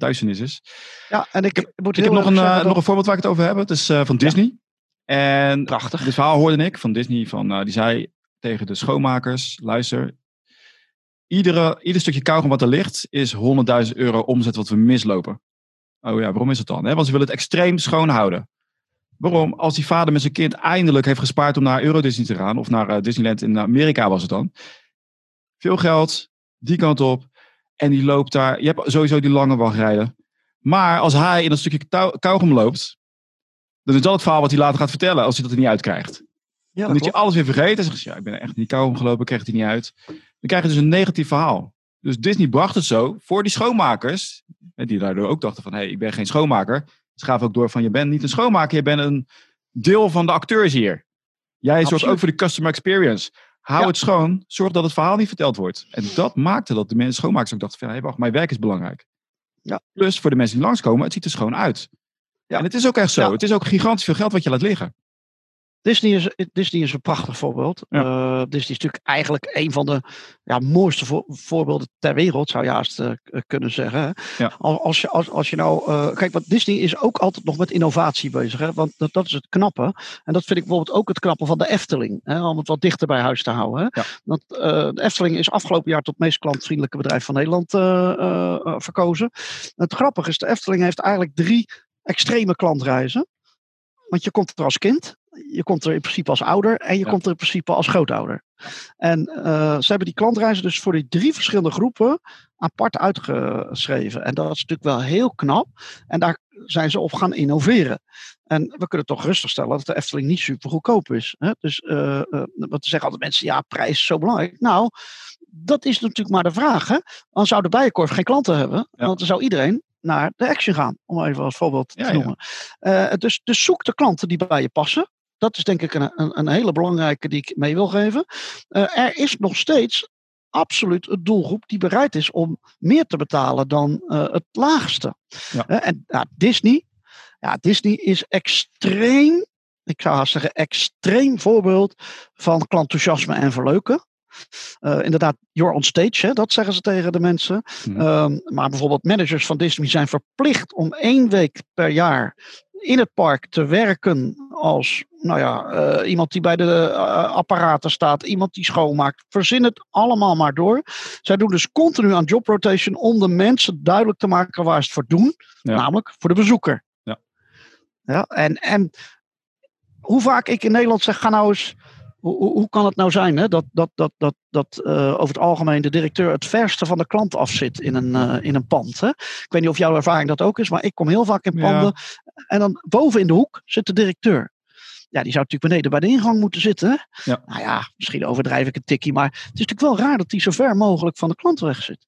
duisternis is. Ja, en ik, ik, ik heb nog een, uh, nog een voorbeeld waar ik het over heb. Het is uh, van Disney. Ja. En Prachtig. Dit verhaal hoorde ik van Disney. Van, uh, die zei tegen de schoonmakers, luister, iedere, ieder stukje kauwgom wat er ligt is 100.000 euro omzet wat we mislopen. Oh ja, waarom is het dan? He, want ze willen het extreem schoon houden. Waarom? Als die vader met zijn kind eindelijk heeft gespaard om naar Euro Disney te gaan, of naar Disneyland in Amerika was het dan. Veel geld, die kant op. En die loopt daar. Je hebt sowieso die lange wachtrijden. Maar als hij in een stukje kauwgom loopt. Dan is dat het verhaal wat hij later gaat vertellen. Als hij dat er niet uitkrijgt. Ja, dan is hij alles weer vergeten. En zegt ja, ik ben echt niet kauwgom gelopen. Ik krijg het er niet uit. Dan krijg je dus een negatief verhaal. Dus Disney bracht het zo voor die schoonmakers. Die daardoor ook dachten van, hé, hey, ik ben geen schoonmaker. Ze gaven ook door van, je bent niet een schoonmaker. Je bent een deel van de acteurs hier. Jij zorgt ook voor de customer experience. Hou ja. het schoon, zorg dat het verhaal niet verteld wordt. En dat maakte dat de mensen schoonmakers ook dachten van, hey, wacht, mijn werk is belangrijk. Ja. Plus voor de mensen die langskomen, het ziet er schoon uit. Ja. En het is ook echt zo. Het is ook gigantisch veel geld wat je laat liggen. Disney is, Disney is een prachtig voorbeeld. Ja. Uh, Disney is natuurlijk eigenlijk een van de ja, mooiste vo voorbeelden ter wereld, zou je haast uh, kunnen zeggen. Ja. Als, je, als, als je nou. Uh, kijk, want Disney is ook altijd nog met innovatie bezig. Hè? Want dat, dat is het knappe. En dat vind ik bijvoorbeeld ook het knappe van de Efteling. Hè? Om het wat dichter bij huis te houden. Hè? Want de Efteling is afgelopen jaar tot het meest klantvriendelijke bedrijf van Nederland verkozen. Het grappige is, de Efteling heeft eigenlijk drie extreme klantreizen. Want je komt er als kind, je komt er in principe als ouder en je ja. komt er in principe als grootouder. En uh, ze hebben die klantreizen dus voor die drie verschillende groepen apart uitgeschreven. En dat is natuurlijk wel heel knap. En daar zijn ze op gaan innoveren. En we kunnen toch rustig stellen dat de Efteling niet super goedkoop is. Hè? Dus uh, uh, wat zeggen altijd mensen, ja, prijs is zo belangrijk. Nou, dat is natuurlijk maar de vraag. Hè? Dan zou de Bijenkorf geen klanten hebben. Want dan zou iedereen naar de Action gaan. Om even als voorbeeld te noemen. Uh, dus, dus zoek de klanten die bij je passen. Dat is denk ik een, een, een hele belangrijke die ik mee wil geven. Uh, er is nog steeds absoluut een doelgroep die bereid is om meer te betalen dan uh, het laagste. Ja. en ja, Disney, ja, Disney is extreem, ik zou haast zeggen, extreem voorbeeld van klantenthousiasme en verleuken. Uh, inderdaad, you're on stage, hè, dat zeggen ze tegen de mensen. Mm. Um, maar bijvoorbeeld managers van Disney zijn verplicht om één week per jaar in het park te werken als nou ja, uh, iemand die bij de uh, apparaten staat, iemand die schoonmaakt. Verzin het allemaal maar door. Zij doen dus continu aan job rotation om de mensen duidelijk te maken waar ze het voor doen. Ja. Namelijk voor de bezoeker. Ja. Ja, en, en hoe vaak ik in Nederland zeg, ga nou eens hoe, hoe, kan het nou zijn hè, dat, dat, dat, dat, dat uh, over het algemeen de directeur het verste van de klant afzit in een, uh, in een pand? Hè? Ik weet niet of jouw ervaring dat ook is, maar ik kom heel vaak in panden. Ja. En dan boven in de hoek zit de directeur. Ja, die zou natuurlijk beneden bij de ingang moeten zitten. Ja. Nou ja, misschien overdrijf ik een tikkie, maar het is natuurlijk wel raar dat hij zo ver mogelijk van de klant weg zit.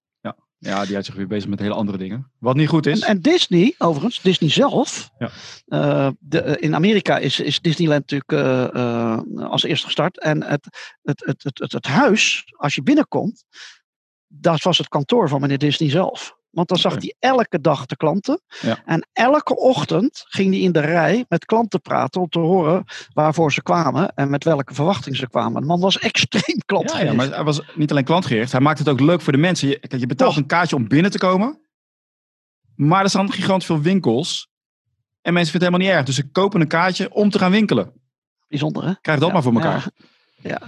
Ja, die houdt zich weer bezig met hele andere dingen. Wat niet goed is. En, en Disney, overigens, Disney zelf. Ja. Uh, de, in Amerika is, is Disneyland natuurlijk uh, uh, als eerste gestart. En het, het, het, het, het, het huis, als je binnenkomt, dat was het kantoor van meneer Disney zelf. Want dan zag hij elke dag de klanten. Ja. En elke ochtend ging hij in de rij met klanten praten om te horen waarvoor ze kwamen en met welke verwachting ze kwamen. De man was extreem klantgericht. Ja, ja, maar hij was niet alleen klantgericht, hij maakte het ook leuk voor de mensen. Je, je betaalt oh. een kaartje om binnen te komen, maar er staan gigantisch veel winkels en mensen vinden het helemaal niet erg. Dus ze kopen een kaartje om te gaan winkelen. Bijzonder hè? Krijg dat ja, maar voor elkaar. Ja.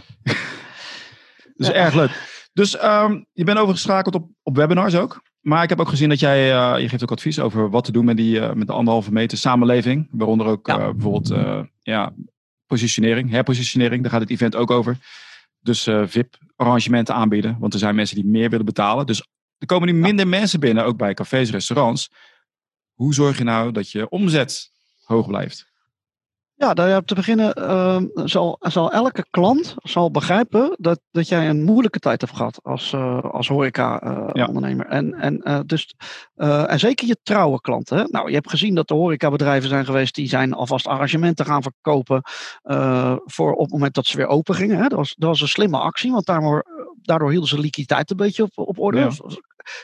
dus erg leuk. Dus um, je bent overgeschakeld op, op webinars ook. Maar ik heb ook gezien dat jij, uh, je geeft ook advies over wat te doen met, die, uh, met de anderhalve meter samenleving. Waaronder ook ja. uh, bijvoorbeeld ja, positionering, herpositionering. Daar gaat het event ook over. Dus VIP-arrangementen aanbieden. Want er zijn mensen die meer willen betalen. Dus er komen nu minder ja. mensen binnen, ook bij cafés, restaurants. Hoe zorg je nou dat je omzet hoog blijft? Ja, daar te beginnen uh, zal, zal elke klant zal begrijpen dat, dat jij een moeilijke tijd hebt gehad als, uh, als horeca-ondernemer. Uh, ja. En, en, uh, dus, en zeker je trouwe klanten. Nou, je hebt gezien dat er horecabedrijven zijn geweest die zijn alvast arrangementen gaan verkopen voor op het moment dat ze weer open gingen. Hè? Dat, was, dat was een slimme actie, want daardoor, daardoor hielden ze liquiditeit een beetje op, op orde. Ja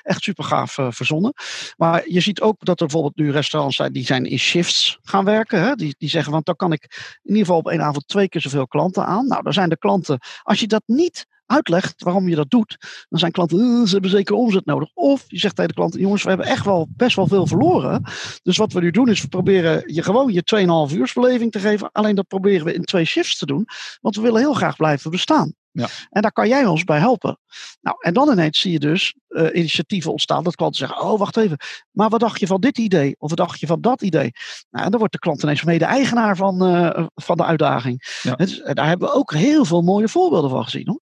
echt super gaaf uh, verzonnen. Maar je ziet ook dat er bijvoorbeeld nu restaurants zijn die zijn in shifts gaan werken. Hè? Die, die zeggen, want dan kan ik in ieder geval op één avond twee keer zoveel klanten aan. Nou, dan zijn de klanten, als je dat niet uitlegt waarom je dat doet, dan zijn klanten, uh, ze hebben zeker omzet nodig. Of je zegt tegen de klanten, jongens, we hebben echt wel best wel veel verloren. Dus wat we nu doen is, we proberen je gewoon je 2,5 uur beleving te geven. Alleen dat proberen we in twee shifts te doen, want we willen heel graag blijven bestaan. Ja. En daar kan jij ons bij helpen. Nou, en dan ineens zie je dus uh, initiatieven ontstaan dat klanten zeggen: Oh, wacht even, maar wat dacht je van dit idee? Of wat dacht je van dat idee? Nou, en dan wordt de klant ineens mede-eigenaar van, uh, van de uitdaging. Ja. Dus, daar hebben we ook heel veel mooie voorbeelden van gezien. Hoor.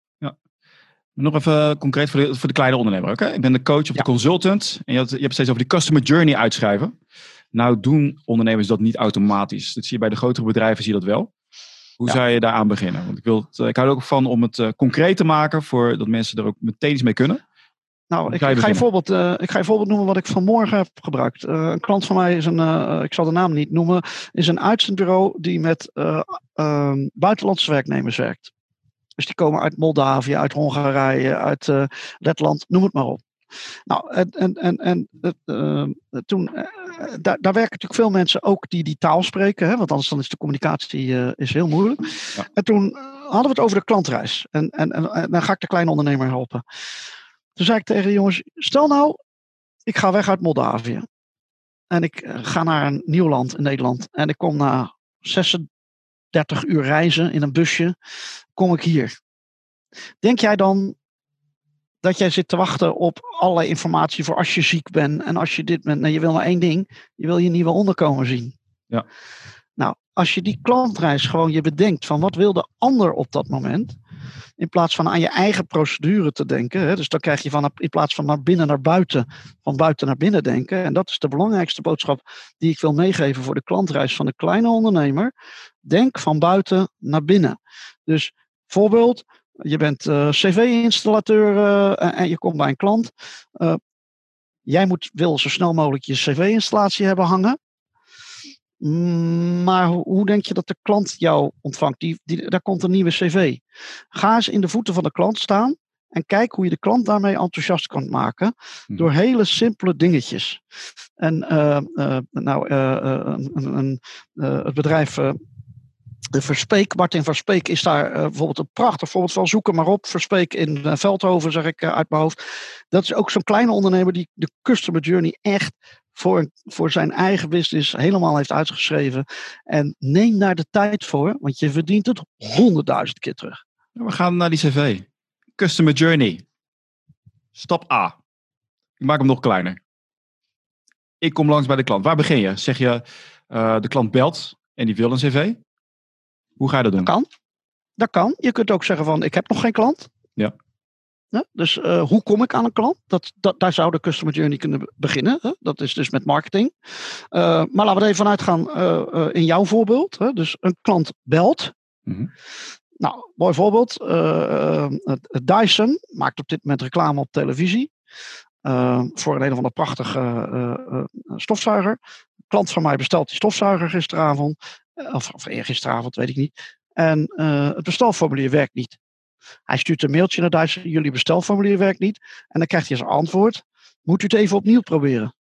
Nog even concreet voor de, voor de kleine ondernemer. Okay? Ik ben de coach of de consultant. En je, had, je hebt steeds over die customer journey uitschrijven. Nou doen ondernemers dat niet automatisch. Dat zie je bij de grotere bedrijven, zie je dat wel. Hoe ja. zou je daaraan beginnen? Want ik, wil het, ik hou er ook van om het uh, concreet te maken, voor dat mensen er ook meteen iets mee kunnen. Nou, ik, ga je, ik, ga je voorbeeld, uh, ik ga je voorbeeld noemen wat ik vanmorgen heb gebruikt. Uh, een klant van mij is een, uh, ik zal de naam niet noemen, is een uitzendbureau die met buitenlandse werknemers werkt. Dus die komen uit Moldavië, uit Hongarije, uit Letland, noem het maar op. Nou, en, en, en, en uh, toen, uh, daar, daar werken natuurlijk veel mensen ook die die taal spreken, hè, want anders dan is de communicatie uh, is heel moeilijk. Ja. En toen hadden we het over de klantreis. En, en, en, en, dan ga ik de kleine ondernemer helpen. Toen zei ik tegen de jongens, stel nou, ik ga weg uit Moldavië. En ik ga naar een nieuw land in Nederland. En ik kom na 36 uur reizen in een busje, kom ik hier. Denk jij dan dat jij zit te wachten op alle informatie voor als je ziek bent en als je dit bent. Nee, je wil maar één ding. Je wil je nieuwe onderkomen zien. Ja. Nou, als je die klantreis gewoon je bedenkt van wat wil de ander op dat moment. In plaats van aan je eigen procedure te denken. Hè, dus dan krijg je van in plaats van naar binnen naar buiten, van buiten naar binnen denken. En dat is de belangrijkste boodschap die ik wil meegeven voor de klantreis van de kleine ondernemer. Denk van buiten naar binnen. Dus voorbeeld, Je bent uh, cv-installateur uh, en je komt bij een klant. Uh, jij moet, wil zo snel mogelijk je cv-installatie hebben hangen. Maar hoe denk je dat de klant jou ontvangt? Die, die, daar komt een nieuwe cv. Ga eens in de voeten van de klant staan en kijk hoe je de klant daarmee enthousiast kan maken. Hm. Door hele simpele dingetjes. En uh, uh, nou, uh, het bedrijf de Verspeek, Martin Verspeek is daar bijvoorbeeld een prachtig voorbeeld van. Zoek hem maar op. Verspeek in Veldhoven, zeg ik uit mijn hoofd. Dat is ook zo'n kleine ondernemer die de customer journey echt voor, voor zijn eigen business helemaal heeft uitgeschreven. En neem daar de tijd voor, want je verdient het honderdduizend keer terug. We gaan naar die cv. Customer Journey. Stap A. Ik maak hem nog kleiner. Ik kom langs bij de klant. Waar begin je? Zeg je, de klant belt en die wil een cv? Hoe ga je dat doen? Dat kan. Dat kan. Je kunt ook zeggen van, ik heb nog geen klant. Ja. ja dus uh, hoe kom ik aan een klant? Dat, dat, daar zou de customer journey kunnen beginnen. Hè? Dat is dus met marketing. Uh, maar laten we er even vanuit gaan in jouw voorbeeld. Hè? Dus een klant belt. Mm -hmm. Nou, mooi voorbeeld. Dyson maakt op dit moment reclame op televisie. Voor een een of andere prachtige stofzuiger. Een klant van mij bestelt die stofzuiger gisteravond. Of, of eergisteravond, weet ik niet. En het bestelformulier werkt niet. Hij stuurt een mailtje naar Dyson. Jullie bestelformulier werkt niet. En dan krijgt hij als antwoord. Moet u het even opnieuw proberen.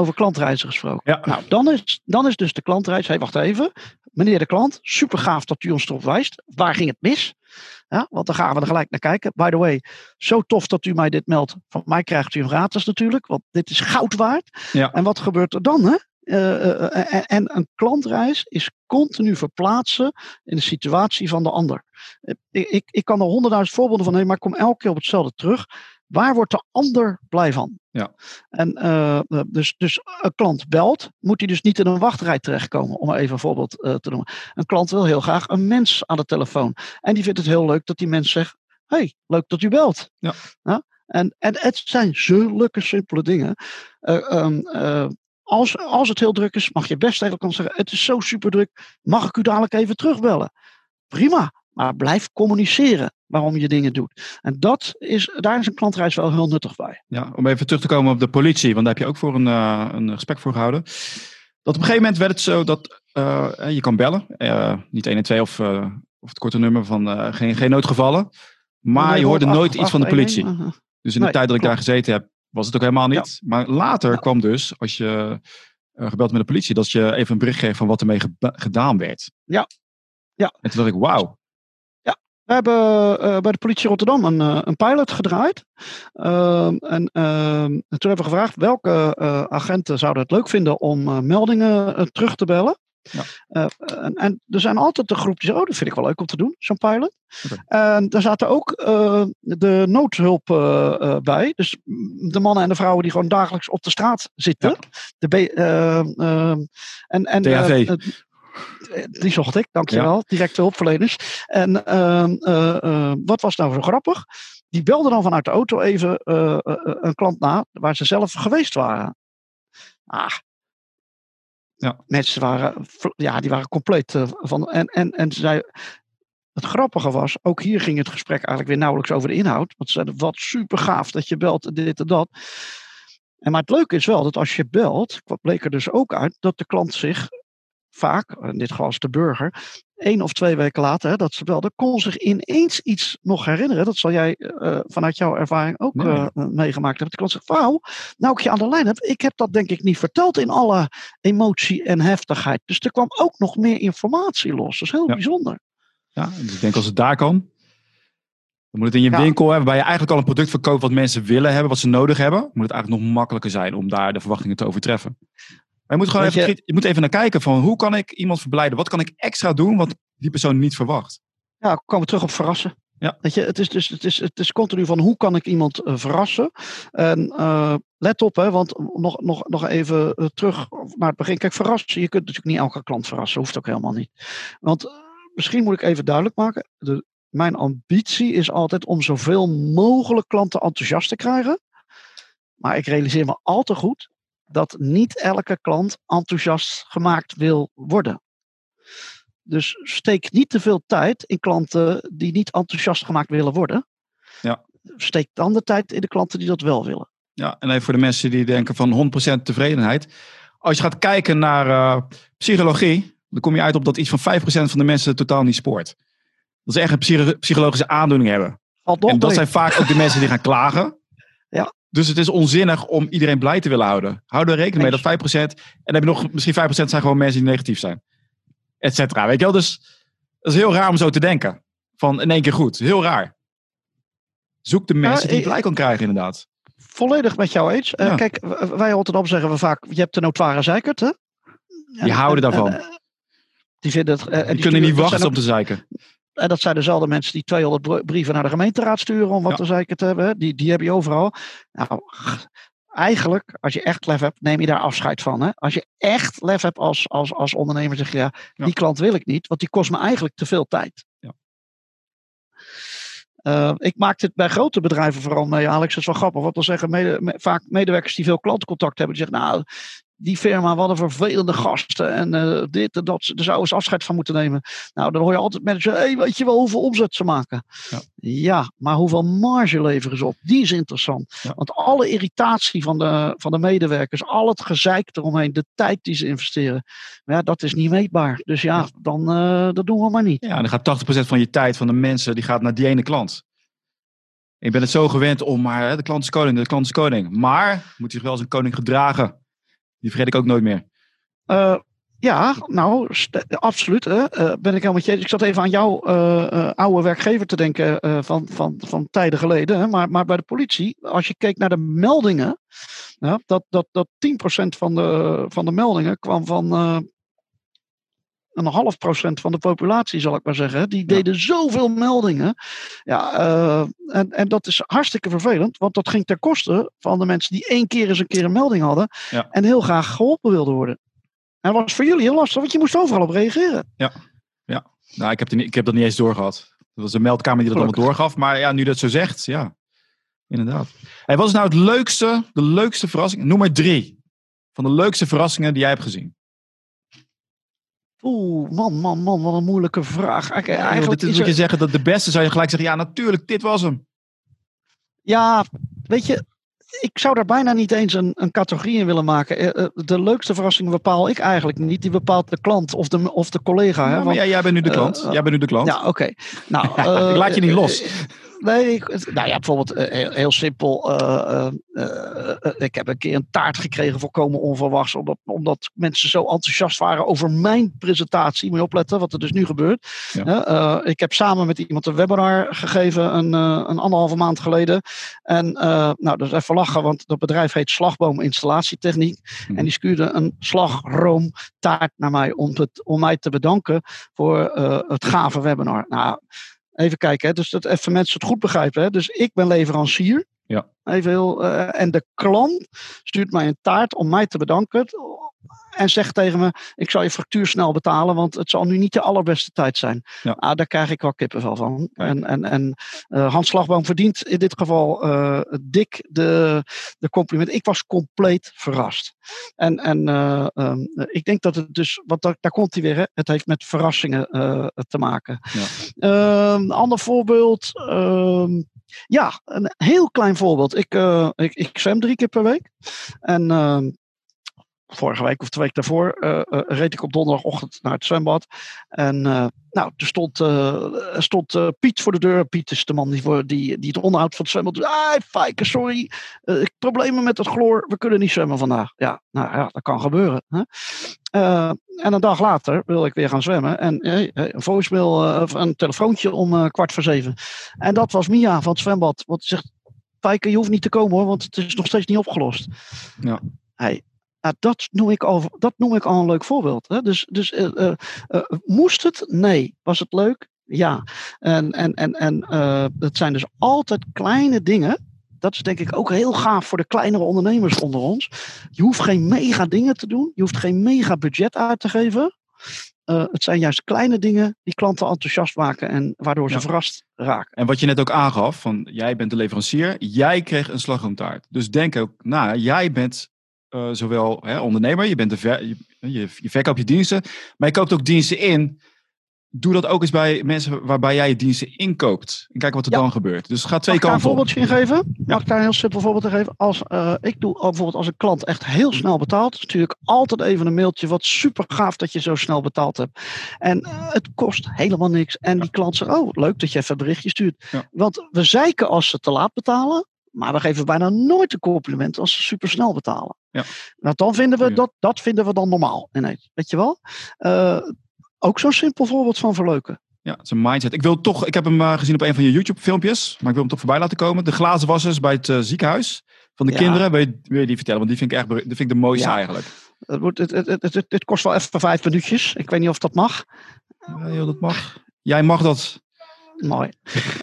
Over klantreizen gesproken. Ja. Nou, dan is, dan is dus de klantreis. Hé, hey, wacht even. Meneer de klant, super gaaf dat u ons erop wijst. Waar ging het mis? Ja, want dan gaan we er gelijk naar kijken. By the way, zo tof dat u mij dit meldt. Van mij krijgt u hem gratis natuurlijk, want dit is goud waard. Ja. En wat gebeurt er dan? Hè? Uh, uh, en, en een klantreis is continu verplaatsen in de situatie van de ander. Ik, ik, ik kan er honderdduizend voorbeelden van nemen, maar ik kom elke keer op hetzelfde terug. Waar wordt de ander blij van? Ja. En uh, dus, dus een klant belt, moet hij dus niet in een wachtrij terechtkomen, om even een voorbeeld uh, te noemen. Een klant wil heel graag een mens aan de telefoon. En die vindt het heel leuk dat die mens zegt: hey, leuk dat u belt. Ja. ja? En, en het zijn zulke simpele dingen. Uh, um, als, als het heel druk is, mag je best even kan zeggen: Het is zo super druk, mag ik u dadelijk even terugbellen? Prima, maar blijf communiceren waarom je dingen doet. En dat is, daar is een klantreis wel heel nuttig bij. Ja, om even terug te komen op de politie, want daar heb je ook voor een, uh, een gesprek voor gehouden. Dat op een gegeven moment werd het zo dat uh, je kan bellen, uh, niet 1 en 2 of, of het korte nummer van geen, geen noodgevallen, maar je hoorde nooit iets van de politie. Dus in de nee, tijd dat ik klopt. daar gezeten heb, was het ook helemaal niet. Ja. Maar later ja. kwam dus, als je gebeld met de politie, dat je even een bericht kreeg van wat ermee gedaan werd. Ja. ja. En toen dacht ik, wauw, we hebben uh, bij de politie Rotterdam een, uh, een pilot gedraaid. Uh, en, toen hebben we gevraagd welke eh, agenten zouden het leuk vinden om meldingen terug te bellen. Ja. En, en, er zijn altijd een groep die zegt, oh dat vind ik wel leuk om te doen, zo'n pilot. Okay. En daar zaten ook de noodhulp bij. Dus de mannen en de vrouwen die gewoon dagelijks op de straat zitten. Ja. De en, en, DHV. Die zocht ik, dankjewel. Ja. Directe hulpverleners. En uh, uh, uh, wat was nou zo grappig? Die belden dan vanuit de auto even een klant na waar ze zelf geweest waren. Ah. Ja. Mensen waren, ja, die waren compleet van. En, en, en ze zei. Het grappige was, ook hier ging het gesprek eigenlijk weer nauwelijks over de inhoud. Want ze zeiden, wat super gaaf dat je belt, dit en dat. En maar het leuke is wel dat als je belt, bleek er dus ook uit dat de klant zich vaak, in dit geval als de burger, één of twee weken later hè, dat ze belden, kon zich ineens iets nog herinneren. Dat zal jij uh, vanuit jouw ervaring ook nee. uh, meegemaakt hebben. De klant zegt, wauw, nou ik je aan de lijn heb, ik heb dat denk ik niet verteld in alle emotie en heftigheid. Dus er kwam ook nog meer informatie los. Dat is heel ja. bijzonder. Ja, dus ik denk als het daar kan, dan moet het in je ja. winkel hebben, waar je eigenlijk al een product verkoopt wat mensen willen hebben, wat ze nodig hebben. Moet het eigenlijk nog makkelijker zijn om daar de verwachtingen te overtreffen. Maar je moet gewoon even, je... je... moet even naar kijken van hoe kan ik iemand verblijden? Wat kan ik extra doen wat die persoon niet verwacht? Ja, komen we terug op verrassen. Ja. Weet je, het is, dus, het, is, het is continu van hoe kan ik iemand uh, verrassen? En uh, let op, hè, want nog, nog, nog even uh, terug naar het begin. Kijk, verrassen, je kunt natuurlijk niet elke klant verrassen, hoeft ook helemaal niet. Want misschien moet ik even duidelijk maken. De, mijn ambitie is altijd om zoveel mogelijk klanten enthousiast te krijgen. Maar ik realiseer me al te goed dat niet elke klant enthousiast gemaakt wil worden. Dus steek niet te veel tijd in klanten die niet enthousiast gemaakt willen worden. Ja. Steek dan de tijd in de klanten die dat wel willen. Ja, en even voor de mensen die denken van 100% tevredenheid. Als je gaat kijken naar uh, psychologie, dan kom je uit op dat iets van 5% van de mensen totaal niet spoort. Dat ze echt een psychologische aandoening hebben. En dat zijn vaak ook de mensen die gaan klagen. Ja. Dus het is onzinnig om iedereen blij te willen houden. Hou er rekening mee dat 5%. En dan heb je nog misschien 5% zijn gewoon mensen die negatief zijn. Et cetera. Weet je wel? Dus dat is heel raar om zo te denken. Van in één keer goed. Heel raar. Zoek de mensen die je blij kan krijgen, inderdaad. Volledig met jou eens. Uh, Kijk, wij Rotterdam zeggen we vaak: je hebt de notoire zeikert. Hè? Die houden daarvan. Uh, die vinden het. die, die kunnen niet wachten op de zeiken. En dat zijn dezelfde mensen die 200 brieven naar de gemeenteraad sturen om wat te zeiken te hebben. Die, die heb je overal. Nou, eigenlijk, als je echt lef hebt, neem je daar afscheid van. Hè? Als je echt lef hebt als, als, als ondernemer, zeg je ja, die klant wil ik niet, want die kost me eigenlijk te veel tijd. Ja. Uh, ik maak dit bij grote bedrijven vooral mee, Alex. Dat is wel grappig, want dan zeggen mede, vaak medewerkers die veel klantencontact hebben, die zeggen, nou, die firma, wat een vervelende gasten en uh, dit en dat. Er zou eens afscheid van moeten nemen. Nou, dan hoor je altijd mensen, hey, weet je wel hoeveel omzet ze maken? Ja, ja maar hoeveel marge leveren ze op? Die is interessant. Ja. Want alle irritatie van de, van de medewerkers, al het gezeik eromheen, de tijd die ze investeren, ja, dat is niet meetbaar. Dus ja, dan uh, dat doen we maar niet. Ja, dan gaat 80% van je tijd van de mensen, die gaat naar die ene klant. Ik ben het zo gewend om maar, de klant is koning, de klant is koning. Maar moet zich wel als een koning gedragen. Die vergeet ik ook nooit meer. Uh, ja, nou, absoluut. Hè. Uh, ben ik helemaal met je. Ik zat even aan jouw uh, oude werkgever te denken van, van, van tijden geleden. Hè. Maar, maar bij de politie, als je keek naar de meldingen, dat, dat, dat 10% van de, van de meldingen kwam van een half procent van de populatie, zal ik maar zeggen. Die deden ja. zoveel meldingen. Ja, uh, en, en dat is hartstikke vervelend, want dat ging ten koste van de mensen die één keer eens een keer een melding hadden ja. en heel graag geholpen wilden worden. En dat was voor jullie heel lastig, want je moest overal op reageren. Ja, ja. Nou, ik heb, die, ik heb dat niet eens doorgehad. Dat was een meldkamer die dat Gelukkig. allemaal doorgaf. Maar ja, nu dat zo zegt, ja, inderdaad. Hey, wat is nou het leukste, de leukste verrassing? Noem maar drie van de leukste verrassingen die jij hebt gezien. Oeh, man, man, man, wat een moeilijke vraag. Eigenlijk dit is, moet je zeggen dat de beste zou je gelijk zeggen, ja, natuurlijk, dit was hem. Ja, weet je, ik zou daar bijna niet eens een, een categorie in willen maken. De leukste verrassing bepaal ik eigenlijk niet. Die bepaalt de klant of de, of de collega. Ja, hè? Want, ja, jij bent nu de klant. Uh, jij bent nu de klant. Ja, oké. Okay. Nou, uh, ik laat je niet los. Nee, ik, nou ja, bijvoorbeeld uh, heel, heel, simpel. Uh, uh, ik heb een keer een taart gekregen, volkomen onverwachts. Omdat, omdat mensen zo enthousiast waren over mijn presentatie. Moet je opletten wat er dus nu gebeurt. Ja. ik heb samen met iemand een webinar gegeven een, een anderhalve maand geleden. En nou, dat is even lachen, want dat bedrijf heet Slagboom Installatietechniek. Mhm. En die stuurde een slagroom taart naar mij om, het, om mij te bedanken voor het gave webinar. Nou, Even kijken, hè? dus dat even mensen het goed begrijpen. Hè? Dus ik ben leverancier. Ja. Even heel, uh, en de klant stuurt mij een taart om mij te bedanken. En zegt tegen me: Ik zal je factuur snel betalen, want het zal nu niet de allerbeste tijd zijn. Ja. Ah, daar krijg ik wel kippenvel van. Ja. En, en, en uh, Hans Slagboom verdient in dit geval uh, dik de, de compliment. Ik was compleet verrast. En, en uh, um, ik denk dat het dus, want daar, daar komt hij weer, hè? het heeft met verrassingen te maken. Ja. Ehm, ander voorbeeld. Ehm, ja, een heel klein voorbeeld. Ik, ik, ik zwem drie keer per week. En vorige week of twee weken daarvoor uh, reed ik op donderdagochtend naar het zwembad. En nou, er stond, stond Piet voor de deur. Piet is de man die, voor, die, die het onderhoud van het zwembad doet. Ah, Fijke, sorry. problemen met het chloor. We kunnen niet zwemmen vandaag. Ja, nou ja, dat kan gebeuren. Hè? Uh, en een dag later wil ik weer gaan zwemmen. En hey, een voicemail of uh, een telefoontje om uh, kwart voor zeven. En dat was Mia van het zwembad. Want ze zegt, Pijker, je hoeft niet te komen hoor, want het is nog steeds niet opgelost. Ja. Hey, nou, dat, noem ik al, dat noem ik al een leuk voorbeeld. Hè? Dus, dus moest het? Nee. Was het leuk? Ja. En, en, en, en het zijn dus altijd kleine dingen dat is denk ik ook heel gaaf voor de kleinere ondernemers onder ons. Je hoeft geen mega dingen te doen. Je hoeft geen mega budget uit te geven. Uh, het zijn juist kleine dingen die klanten enthousiast maken en waardoor ze ja. verrast raken. En wat je net ook aangaf, van jij bent de leverancier, jij kreeg een slagroomtaart. Dus denk ook na, jij bent uh, zowel hè, ondernemer, je, bent de ver, je, je, je verkoopt je diensten, maar je koopt ook diensten in doe dat ook eens bij mensen waarbij jij je diensten inkoopt. En kijk wat er Ja. dan gebeurt. Dus het gaat twee Mag ik daar een kanten voorbeeldje in geven? Mag ik daar een heel simpel voorbeeld in geven? Als, eh, ik doe bijvoorbeeld als een klant echt heel snel betaalt, stuur ik altijd even een mailtje. Wat super gaaf dat je zo snel betaald hebt. En eh, het kost helemaal niks. En die klant zegt: Oh, leuk dat je even een berichtje stuurt. Ja. Want we zeiken als ze te laat betalen. Maar we geven bijna nooit een compliment als ze super snel betalen. Ja. Nou, dan vinden we dat, dat vinden we dan normaal ineens. Weet je wel? Eh, ook zo'n simpel voorbeeld van verleuken. Ja, het is een mindset. Ik wil toch, ik heb hem eh, gezien op een van je YouTube-filmpjes, maar ik wil hem toch voorbij laten komen. De glazenwassers bij het eh, ziekenhuis van de Ja. kinderen. Wil je, wil je die vertellen? Want die vind ik echt, die vind ik de mooiste Ja. eigenlijk. Het, wordt, het, het, het, kost wel even vijf minuutjes. Ik weet niet of dat mag. Ja, joh, dat mag. Jij mag dat. Mooi.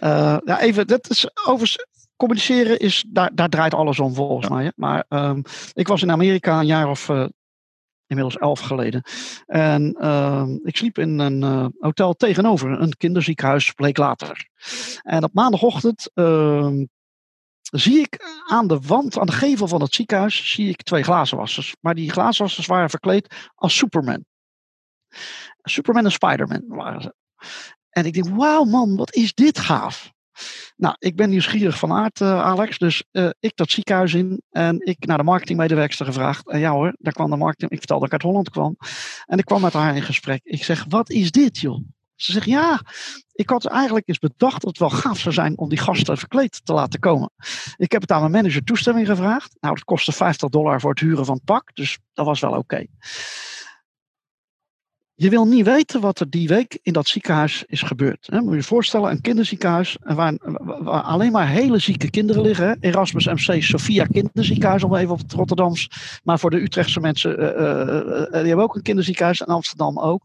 Ja, even, dat is over communiceren is, daar, daar draait alles om volgens Ja. mij. hè. Maar ehm, ik was in Amerika een jaar of eh, inmiddels elf geleden. En ehm, ik sliep in een eh, hotel tegenover een kinderziekenhuis, bleek later. En op maandagochtend ehm, zie ik aan de wand, aan de gevel van het ziekenhuis, zie ik twee glazenwassers. Maar die glazenwassers waren verkleed als Superman. Superman en Spiderman waren ze. En ik denk, wauw man, wat is dit gaaf. Nou, ik ben nieuwsgierig van aard, eh, Alex. Dus eh, ik dat ziekenhuis in en ik naar de marketingmedewerkster gevraagd. En ja hoor, daar kwam de marketing. Ik vertelde dat ik uit Holland kwam. En ik kwam met haar in gesprek. Ik zeg, wat is dit joh? Ze zegt, ja, ik had eigenlijk eens bedacht dat het wel gaaf zou zijn om die gasten verkleed te laten komen. Ik heb het aan mijn manager toestemming gevraagd. Nou, dat kostte 50 dollar voor het huren van het pak. Dus dat was wel oké. Je wil niet weten wat er die week in dat ziekenhuis is gebeurd. Hè? Moet je je voorstellen, een kinderziekenhuis waar, waar alleen maar hele zieke kinderen liggen. Erasmus MC Sophia Kinderziekenhuis, om even op het Rotterdams. Maar voor de Utrechtse mensen, eh, eh, eh, die hebben ook een kinderziekenhuis en Amsterdam ook.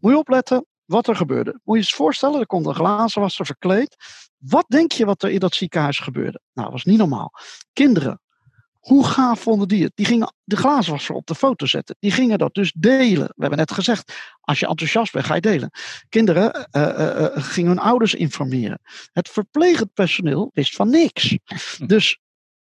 Moet je opletten wat er gebeurde. Moet je je eens voorstellen, er komt een glazenwasser verkleed. Wat denk je wat er in dat ziekenhuis gebeurde? Nou, dat was niet normaal. Kinderen, hoe gaaf vonden die het? Die gingen de glazenwasser op de foto zetten. Die gingen dat dus delen. We hebben net gezegd, als je enthousiast bent, ga je delen. Kinderen eh, eh, eh, gingen hun ouders informeren. Het verplegend personeel wist van niks. Dus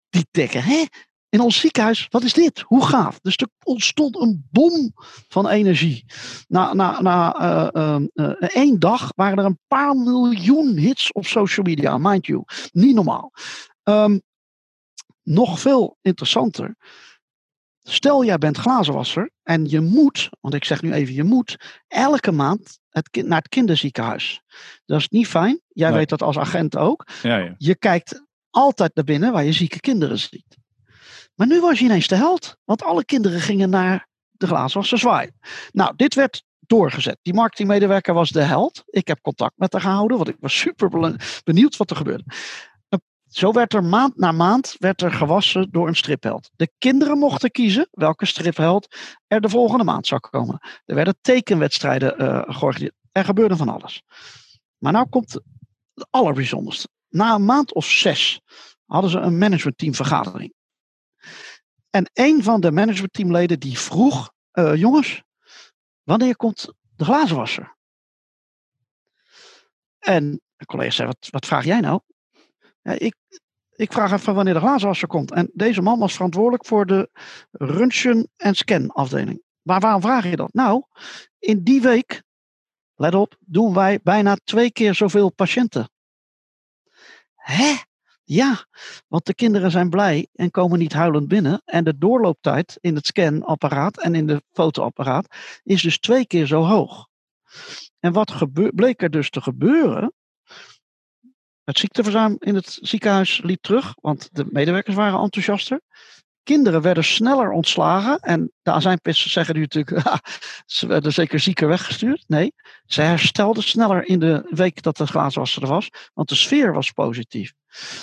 die denken, hè? In ons ziekenhuis, wat is dit? Hoe gaaf? Dus er ontstond een bom van energie. Na, na, na eh, eh, eh, één dag waren er een paar miljoen hits op social media, mind you. Niet normaal. Ehm, nog veel interessanter. Stel jij bent glazenwasser en je moet, want ik zeg nu even je moet, elke maand het kind, naar het kinderziekenhuis. Dat is niet fijn. Jij Nee. weet dat als agent ook. Ja, ja. Je kijkt altijd naar binnen waar je zieke kinderen ziet. Maar nu was je ineens de held, want alle kinderen gingen naar de glazenwasser zwaaien. Nou, dit werd doorgezet. Die marketingmedewerker was de held. Ik heb contact met haar gehouden, want ik was super benieuwd wat er gebeurde. Zo werd er maand na maand werd er gewassen door een stripheld. De kinderen mochten kiezen welke stripheld er de volgende maand zou komen. Er werden tekenwedstrijden eh georganiseerd. Er gebeurde van alles. Maar nou komt het allerbijzonderste. Na een maand of zes hadden ze een managementteamvergadering. En een van de managementteamleden die vroeg: eh, Jongens, wanneer komt de glazenwasser? En de collega zei: Wat, wat vraag jij nou? Ik, ik vraag even wanneer de glazenwasser komt. En deze man was verantwoordelijk voor de röntgen- en scanafdeling. Maar waarom vraag je dat? Nou, in die week, let op, doen wij bijna twee keer zoveel patiënten. Hè? Ja, want de kinderen zijn blij en komen niet huilend binnen. En de doorlooptijd in het scanapparaat en in de fotoapparaat is dus twee keer zo hoog. En wat bleek er dus te gebeuren? Het ziekteverzuim in het ziekenhuis liep terug, want de medewerkers waren enthousiaster. Kinderen werden sneller ontslagen. En de azijnpissers zeggen nu natuurlijk, "Ha, ze werden zeker zieker weggestuurd. Nee, ze herstelden sneller in de week dat de glazenwasser er was, want de sfeer was positief.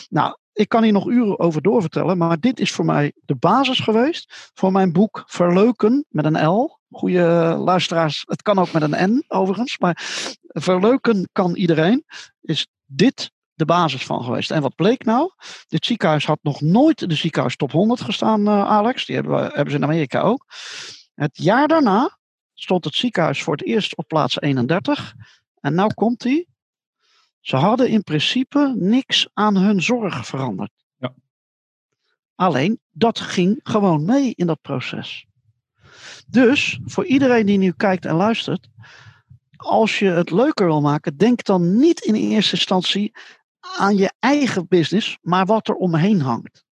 Nou, ik kan hier nog uren over doorvertellen, maar dit is voor mij de basis geweest voor mijn boek Verleuken met een L. Goeie luisteraars, het kan ook met een N overigens, maar verleuken kan iedereen. Is dit de basis van geweest. En wat bleek nou? Dit ziekenhuis had nog nooit in de ziekenhuis top 100 gestaan, uh, Alex. Die hebben, we, hebben ze in Amerika ook. Het jaar daarna stond het ziekenhuis voor het eerst op plaats 31. En nou komt hij. Ze hadden in principe niks aan hun zorg veranderd. Ja. Alleen dat ging gewoon mee in dat proces. Dus voor iedereen die nu kijkt en luistert. als je het leuker wil maken, denk dan niet in eerste instantie aan je eigen business, maar wat er omheen hangt.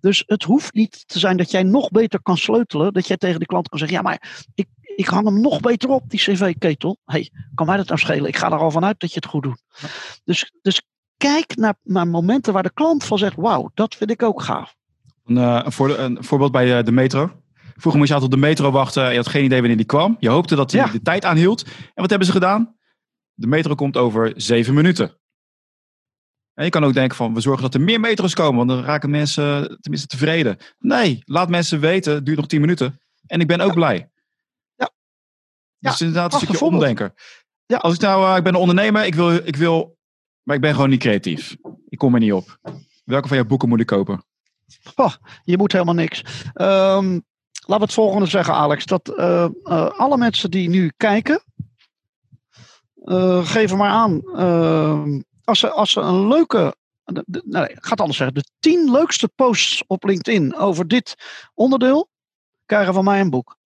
Dus het hoeft niet te zijn dat jij nog beter kan sleutelen. Dat jij tegen de klant kan zeggen: Ja, maar ik, ik hang hem nog beter op, die CV-ketel. hey, kan mij dat nou schelen? Ik ga er al vanuit dat je het goed doet. Dus, dus kijk naar, naar momenten waar de klant van zegt: Wauw, dat vind ik ook gaaf. Een, uh, een, voor, een voorbeeld bij uh, de metro. Vroeger moest je altijd op de metro wachten. Je had geen idee wanneer die kwam. Je hoopte dat hij ja. de tijd aanhield. En wat hebben ze gedaan? De metro komt over zeven minuten. En je kan ook denken van, we zorgen dat er meer metro's komen, want dan raken mensen tenminste tevreden. Nee, laat mensen weten, het duurt nog tien minuten. En ik ben ook ja. blij. Ja. Dus ja. inderdaad een stukje omdenken. Ja. Als ik nou, uh, ik ben een ondernemer, ik wil, ik wil, maar ik ben gewoon niet creatief. Ik kom er niet op. Welke van jouw boeken moet ik kopen? Oh, je moet helemaal niks. Um, we het volgende zeggen, Alex. Dat uh, uh, alle mensen die nu kijken, geven maar aan. Als, ze, als ze een leuke. Nee, ik ga het anders zeggen. De tien leukste posts op LinkedIn over dit onderdeel krijgen van mij een boek.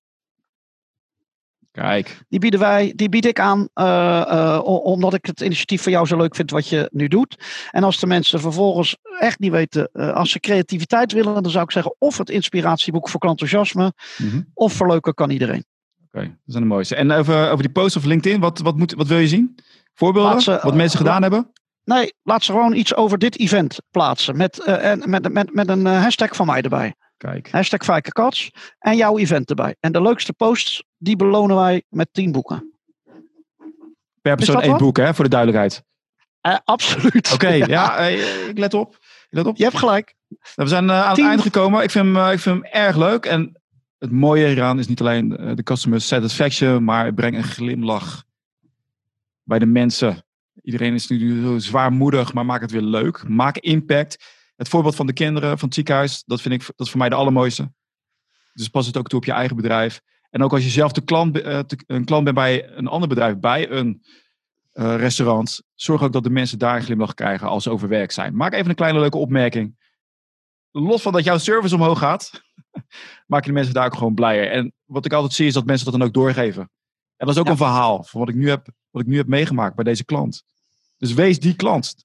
Kijk. Die bieden wij, die bied ik aan, uh, omdat ik het initiatief van jou zo leuk vind wat je nu doet. En als de mensen vervolgens echt niet weten, uh, als ze creativiteit willen, dan zou ik zeggen of het inspiratieboek voor klantenthousiasme, mm -hmm. of verleuken kan iedereen. Oké, okay, dat is een mooiste. En over, over die post op LinkedIn, wat, wat, moet, wat wil je zien? Voorbeelden? Ze, wat mensen gedaan hebben? Nee, laat ze gewoon iets over dit event plaatsen. Met, en met, met, met een hashtag van mij erbij. Kijk. Hashtag Fijkekats. En jouw event erbij. En de leukste posts, die belonen wij met 10 boeken. Per persoon één boek, hè, voor de duidelijkheid. Uh, absoluut. Oké, okay, ja, ja uh, ik let op. Ik let op. Je hebt gelijk. We zijn uh, aan 10. het eind gekomen. Ik vind, hem, ik vind hem erg leuk. En het mooie hieraan is niet alleen de customer satisfaction, maar het brengt een glimlach bij de mensen. Iedereen is nu zo zwaarmoedig, maar maak het weer leuk. Maak impact. Het voorbeeld van de kinderen van het ziekenhuis, dat vind ik dat is voor mij de allermooiste. Dus pas het ook toe op je eigen bedrijf. En ook als je zelf de klant, te, een klant bent bij een ander bedrijf, bij een uh, restaurant, zorg ook dat de mensen daar een glimlach krijgen als ze overwerk zijn. Maak even een kleine leuke opmerking. Los van dat jouw service omhoog gaat, maak je de mensen daar ook gewoon blijer. En wat ik altijd zie is dat mensen dat dan ook doorgeven. En dat is ook ja. een verhaal van wat ik, nu heb, wat ik nu heb meegemaakt bij deze klant. Dus wees die klant.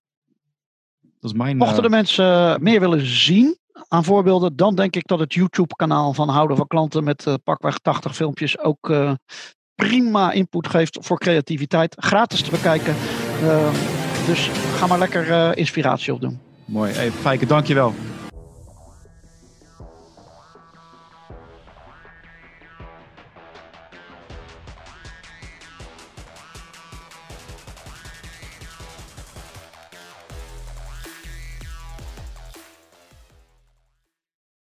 Dat is mijn, Mochten de mensen meer willen zien aan voorbeelden, dan denk ik dat het YouTube-kanaal van Houden van Klanten met uh, pakweg 80 filmpjes ook uh, prima input geeft voor creativiteit. Gratis te bekijken. dus ga maar lekker inspiratie opdoen. Mooi. Hey, Fijke, dankjewel.